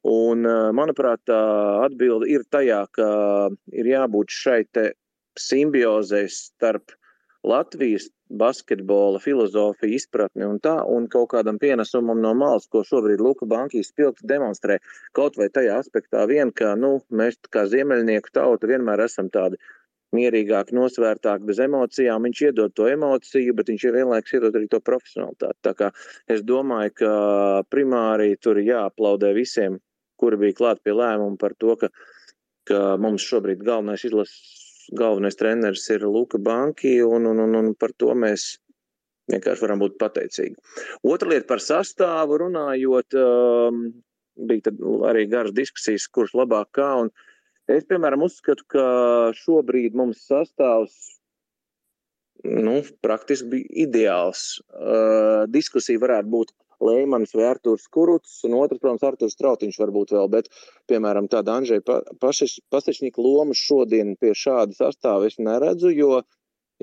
Un, manuprāt, tā atbilde ir tajā, ka ir jābūt šai simbiozei starp Latvijas basketbola filozofija, izpratne un tā, un kaut kādam pienesumam no malas, ko šobrīd Luka Bankīs spilgti demonstrē, kaut vai tajā aspektā vien, ka, nu, mēs kā ziemeļnieku tauta vienmēr esam tādi mierīgāki, nosvērtāki, bez emocijām. Viņš iedod to emociju, bet viņš vienlaikus iedod arī to profesionalitāti. Tā kā es domāju, ka primāri tur jāaplaudē visiem, kuri bija klāt pie lēmuma par to, ka, ka mums šobrīd galvenais izlases galvenais treneris ir Luka Banki, un, un, un, un par to mēs vienkārši varam būt pateicīgi. Otra lieta par sastāvu runājot, um, bija arī garas diskusijas, kurš labāk kā. Es, piemēram, uzskatu, ka šobrīd mums sastāvs nu, praktiski bija ideāls. Uh, diskusija varētu būt Leimans vai Artūrs Kuruts, un otrs, protams, Artūrs Trautiņš varbūt vēl, bet, piemēram, tāda Andžēja Pasečņika loma šodien pie šāda sastāva es neredzu, jo,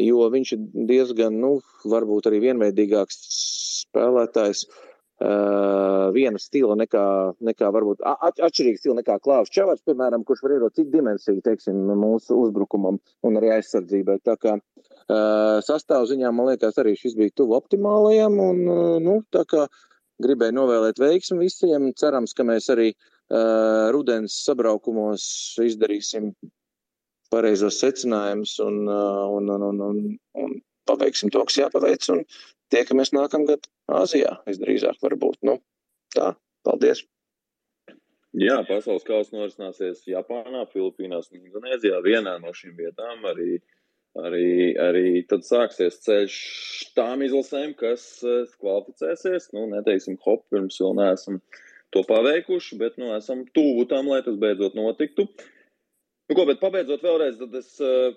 jo viņš ir diezgan, nu, varbūt arī vienveidīgāks spēlētājs. Uh, viena stila nekā, nekā varbūt at, atšķirīga stila nekā Klaus Čavars, piemēram, kurš var iedot citu dimensiju, teiksim, mūsu uzbrukumam un arī aizsardzībai. Tā kā uh, sastāvziņā, man liekas, arī šis bija tuvu optimālajam un, uh, nu, gribēju novēlēt veiksmi visiem. Cerams, ka mēs arī uh, rudens sabraukumos izdarīsim pareizos secinājumus un, uh, un, un, un, un, un paveiksim to, kas jāpaveic. Un, tiekamies nākamgad Āzijā, visdrīzāk varbūt. Nu, tā, paldies! Jā, pasaules kausa norisināsies Japānā, Filipīnās un Indonēzijā. Vienā no šīm vietām arī, arī, arī tad sāksies ceļš tām izlasēm, kas eh, kvalificēsies. Nu, neteiksim, hop, pirms vēl neesam to paveikuši, bet nu, esam tuvu tam, lai tas beidzot notiktu. Nu, ko, bet pabeidzot vēlreiz, tad es uh,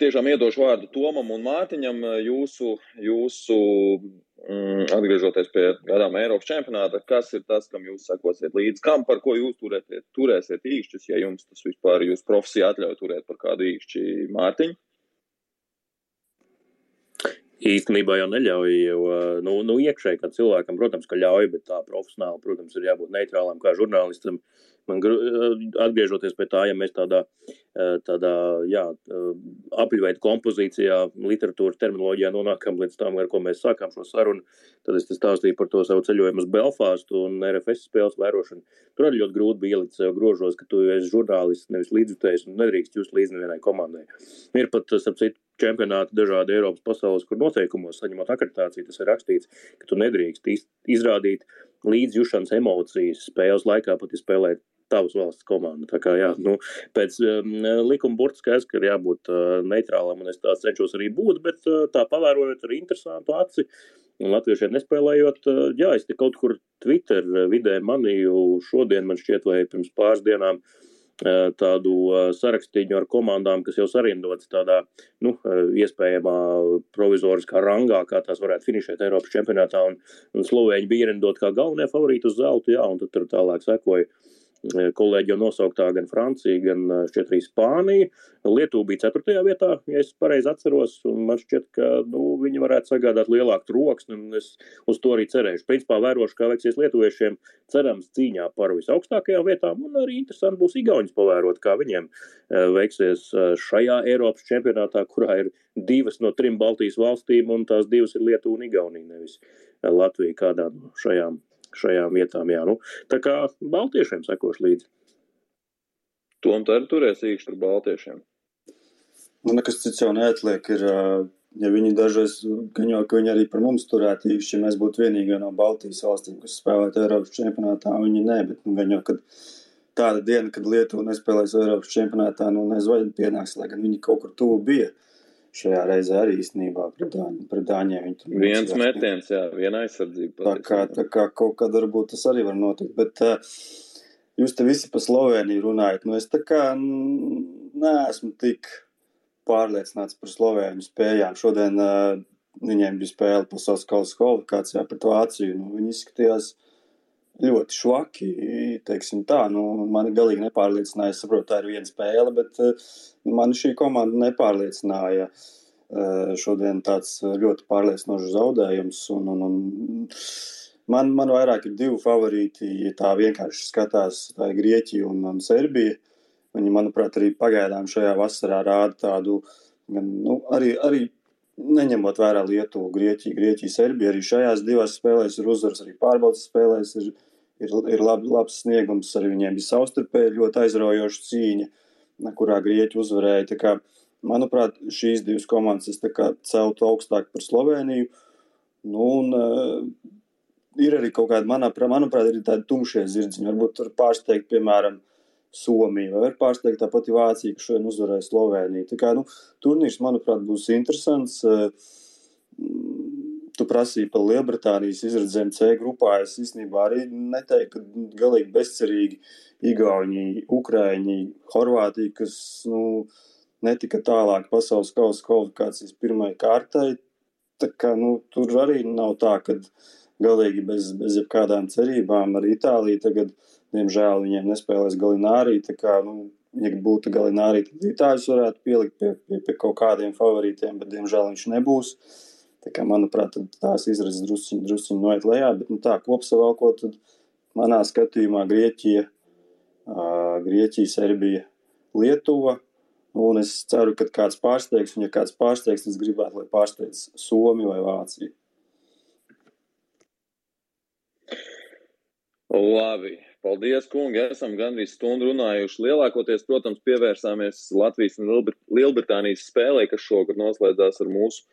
tiešām iedošu vārdu Tomam un Mārtiņam. Eh, jūsu, jūsu um, atgriežoties pie gadām Eiropas čempionāta, kas ir tas, kam jūs sekosiet līdzi, kam par ko jūs turēsiet, turēsiet īkšķus, ja jums tas vispār jūs profesija atļauj turēt par kādu īkšķi Mārtiņu? Īstenībā jau neļauj, jo nu, nu, iekšēji, kā cilvēkam, protams, ka ļauj, bet tā profesionāli, protams, ir jābūt neitrālam kā žurnālistam. Man atgriežoties pie tā, ja mēs tādā, tādā jā, apļveida kompozīcijā, literatūras terminoloģijā nonākam līdz tam, ar ko mēs sākām šo sarunu, tad es stāstīju par to savu ceļojumu uz Belfāstu un RFS spēles vērošanu. Tur arī ļoti grūti bija ielikt sev grožos, ka tu esi žurnālists, nevis līdzjutējs un nedrīkst just līdz nevienai komandai. Ir pat, starp citu, čempionāti dažādi Eiropas pasaules, kur noteikumos saņemot akreditāciju, tas ir rakstīts, ka tu nedrīkst izrādīt līdzjūšanas emocijas spēles laikā, pat ja spēlē tavas valsts komanda. Tā kā, jā, nu, pēc um, likuma burta skaidrs, ka ir jābūt uh, neitrālam, un es tā cenšos arī būt, bet uh, tā pavērojot ar interesantu aci, un latviešiem nespēlējot, uh, jā, es te kaut kur Twitter vidē manīju šodien, man šķiet, vai pirms pāris dienām, uh, tādu sarakstīņu ar komandām, kas jau sarindotas tādā, nu, iespējamā provizoriskā rangā, kā tās varētu finišēt Eiropas čempionātā, un, un Slovēņi bija ierindot kā galvenie favorīti uz zeltu, jā, un tad tur tālāk sekoja kolēģi jau nosauktā gan Francija, gan šķiet arī Spānija. Lietuva bija 4. vietā, ja es pareizi atceros, un man šķiet, ka nu, viņi varētu sagādāt lielāku troksni, un es uz to arī cerēšu. Principā vērošu, kā veiksies lietuviešiem, cerams, cīņā par visaugstākajām vietām, un arī interesanti būs Igaunijas pavērot, kā viņiem veiksies šajā Eiropas čempionātā, kurā ir divas no trim Baltijas valstīm, un tās divas ir Lietuva un Igaunija, nevis Latvija kādā no šajām šajām vietām. Jā, nu, tā kā Baltiešiem sekoši līdzi. Tom tā arī turēs īkšķi ar Baltiešiem. Nu, nekas cits jau neatliek. Ir, ja viņi dažreiz jau, ka viņi arī par mums turētu īkšķi, ja mēs būtu vienīgie no Baltijas valstīm, kas spēlētu Eiropas čempionātā, viņi ne, bet nu, gan jau, kad tāda diena, kad Lietuva nespēlēs Eiropas čempionātā, nu nezvaigžņi pienāks, lai gan viņi kaut kur tuvu bija. Uh, šajā reizē arī īstenībā pret, dāņ, pret dāņiem. Viens metiens, jā, viena aizsardzība. Tā kā, tā kā kaut kad varbūt tas arī var notikt, bet uh, jūs te visi pa Sloveniju runājat, nu es tā kā neesmu tik pārliecināts par Slovēņu spējām. Šodien uh, viņiem bija spēle pasaules kausa kvalifikācijā pret Vāciju, nu viņi izskatījās uh, ļoti švaki. Teiksim, tā, nu, mani galīgi nepārliecināja. Es saprotu, tā ir viena spēle, bet uh, man šī komanda nepārliecināja. Uh, šodien tāds ļoti pārliecinošs zaudējums. Un, un, un man, man vairāk ir divi favorīti. Ja tā vienkārši skatās, tā ir Grieķija un, un Serbija. Viņi, manuprāt, arī pagaidām šajā vasarā rāda tādu nu, arī, arī neņemot vērā Lietuvu, Grieķiju, Grieķiju, Serbiju. Arī šajās divās spēlēs ir uzvaras, arī pārbaudas spēlēs ir ir, ir lab, labs sniegums. Arī viņiem bija savstarpēji ļoti aizraujoša cīņa, kurā Grieķi uzvarēja. Kā, manuprāt, šīs divas komandas celtu augstāk par Sloveniju. Nu, un, uh, ir arī kaut kāda, manā, manuprāt, ir tādi tumšie zirdziņi. Varbūt tur pārsteigt, piemēram, Somija vai pārsteigt tā pati Vācija, ka šodien uzvarēja Sloveniju. Tā kā, nu, turnīrs, manuprāt, būs interesants. Uh, tu prasīji par Lielbritānijas izredzēm C grupā. Es īstenībā arī neteiktu, ka galīgi bezcerīgi Igauni, Ukraiņi, Horvātija, kas nu, netika tālāk pasaules kausa kvalifikācijas pirmai kārtai. Tā kā, nu, tur arī nav tā, ka galīgi bez, bez jebkādām cerībām ar Itāliju tagad, diemžēl, viņiem nespēlēs Galinārī. Tā kā, nu, ja būtu Galinārī, tad Itāļus varētu pielikt pie, pie, pie kaut kādiem favorītiem, bet, diemžēl, viņš nebūs. Uh, Tā kā, manuprāt, tās izredzes drusciņi, drusciņi noiet lejā, bet nu, tā kopsavalkot, tad manā skatījumā Grieķija, uh, Grieķija, Serbija, Lietuva. Un es ceru, ka kāds pārsteigs, un ja kāds pārsteigs, tad es gribētu, lai pārsteidz Somiju vai Vāciju. Labi, paldies, kungi. Esam gandrīz stundu runājuši. Lielākoties, protams, pievērsāmies Latvijas un Lielbritānijas spēlē, kas šogad noslēdzās ar mūsu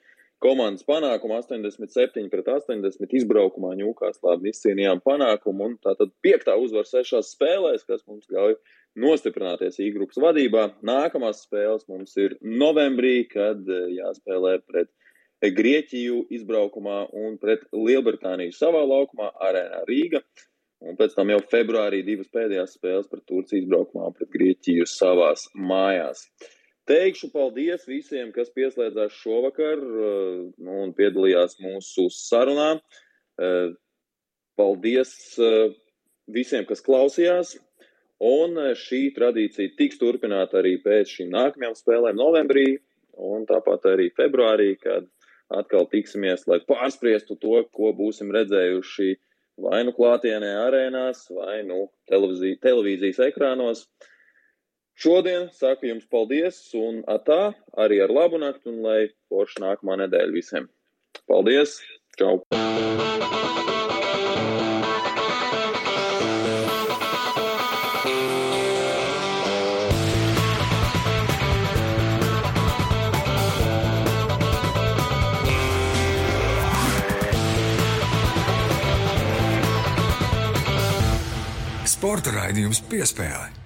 komandas panākumu 87 pret 80 izbraukumā Ņūkāslā izcīnījām panākumu un tātad piektā uzvar sešās spēlēs, kas mums ļauj nostiprināties I grupas vadībā. Nākamās spēles mums ir novembrī, kad eh, jāspēlē pret Grieķiju izbraukumā un pret Lielbritāniju savā laukumā arēnā Rīga. Un pēc tam jau februārī divas pēdējās spēles pret Turciju izbraukumā un pret Grieķiju savās mājās. Uh, Teikšu paldies visiem, kas pieslēdzās šovakar eh, nu, un piedalījās mūsu sarunā. Eh, paldies eh, visiem, kas klausījās. Un šī tradīcija tiks turpināta arī pēc šīm nākamajām spēlēm novembrī un tāpat arī februārī, kad atkal tiksimies, lai pārspriestu to, ko būsim redzējuši vai nu klātienē arēnās, vai nu televīzijas ekrānos. Šodien saku jums paldies, un tā arī ar labu nakti, un lai forša nākamā nedēļa visiem. Paldies! Čau! Sporta raidījums piespēle.